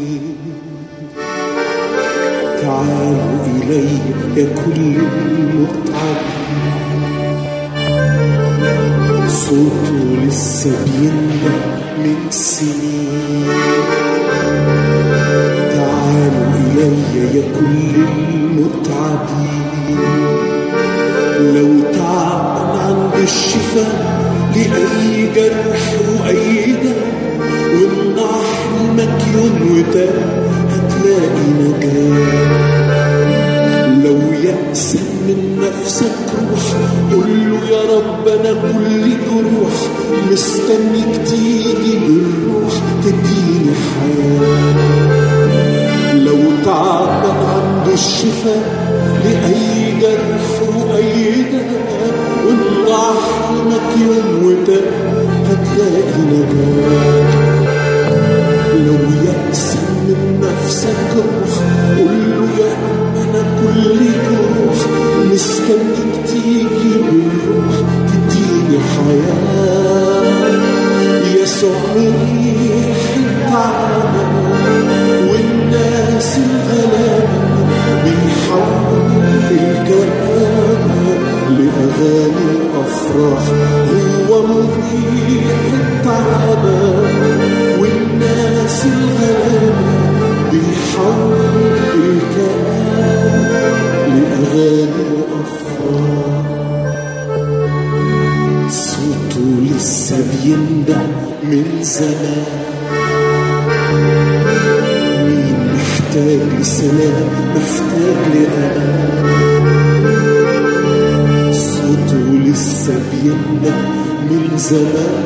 Speaker 2: من زمان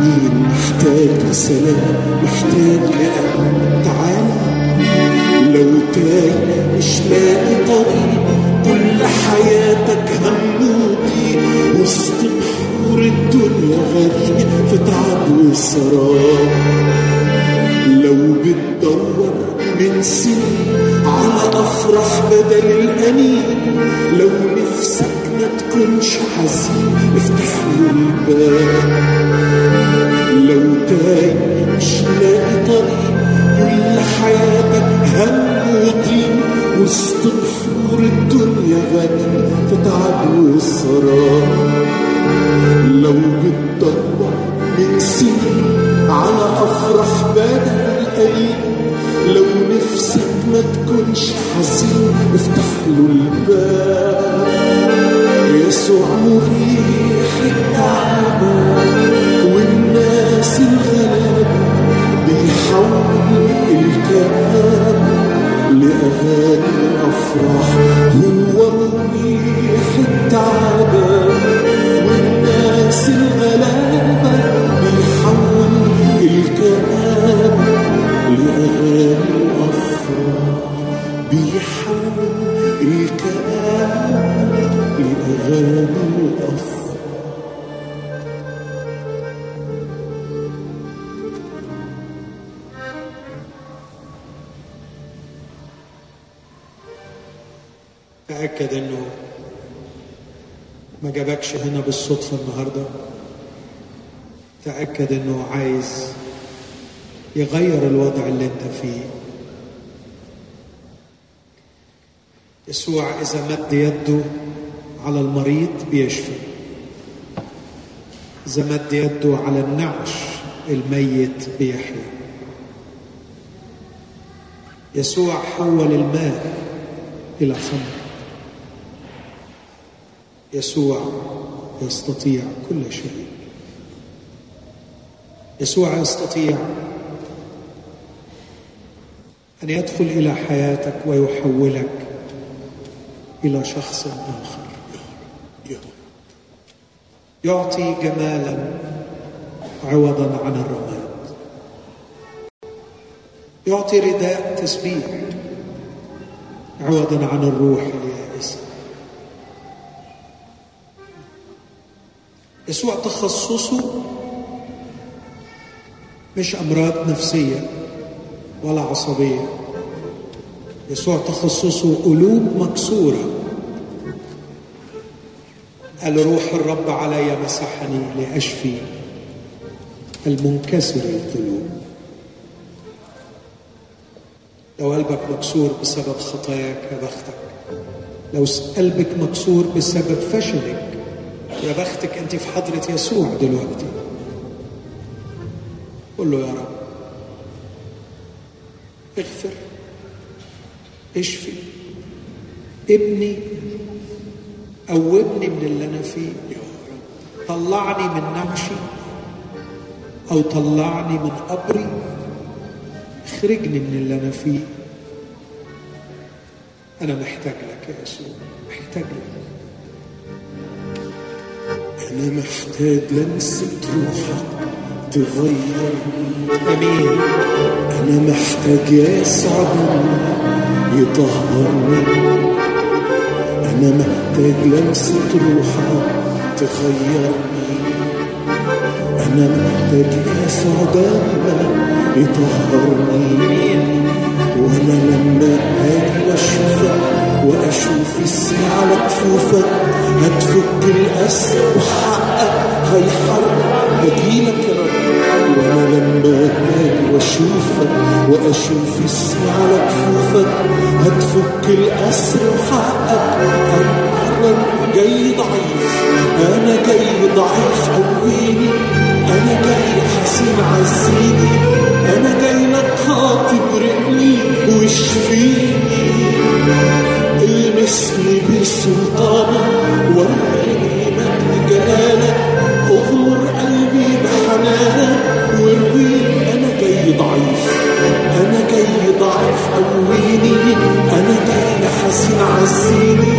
Speaker 2: مين محتاج لسلام محتاج لأمان تعالى. لو تايه مش لاقي طريق كل حياتك هموتي. وسط بحور الدنيا غريب في تعب وسراب.
Speaker 1: جابكش هنا بالصدفة النهاردة. تأكد إنه عايز يغير الوضع اللي أنت فيه. يسوع إذا مد يده على المريض بيشفي. إذا مد يده على النعش الميت بيحيا. يسوع حول الماء إلى خمر. يسوع يستطيع كل شيء. يسوع يستطيع أن يدخل إلى حياتك ويحولك إلى شخص
Speaker 2: آخر.
Speaker 1: يعطي جمالا عوضا عن الرماد. يعطي رداء تسبيح عوضا عن الروح. اليائسه يسوع تخصصه مش أمراض نفسية ولا عصبية. يسوع تخصصه قلوب مكسورة. قال روح الرب علي مسحني لأشفي المنكسر القلوب لو قلبك مكسور بسبب خطاياك يا بختك. لو قلبك مكسور بسبب فشلك يا بختك أنت في حضرة يسوع دلوقتي. قل له يا رب اغفر اشفي ابني قومني من اللي أنا فيه يا رب. طلعني من نعشي أو طلعني من قبري. اخرجني من اللي أنا فيه. أنا محتاج لك يا يسوع محتاج لك.
Speaker 2: أنا محتاج لمسة روحك تغيرني
Speaker 1: امين
Speaker 2: أنا محتاج يسوع يطهرني. أنا محتاج لمسة روحك تغيرني. أنا محتاج يسوع دمك يطهرني. وأنا لما أجي وأشوفك وأشوف الساعة على كفوفك هتفك الأسر وحقك هيحرك هجيلك يا رب وأنا لما أجي وأشوفك وأشوف الساعة على كفوفك هتفك الأسر وحقك هيحرك جاي ضعيف أنا جاي ضعيف قويني أنا جاي حزين عزيني أنا جاي واشفيني المسني بسلطانك وريني مجد جلالك أغمر قلبي بحنانك وارويني أنا جاي ضعيف أنا جاي ضعيف قويني أنا جاي حزين عزيني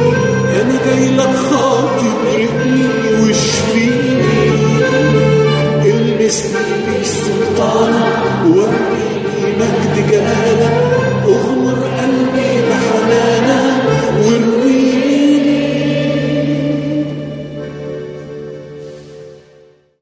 Speaker 2: أنا جاي لك خاطب رقني واشفيني المسني بسلطانك وريني مجد جلالك اغمر قلبي بحنانه والريح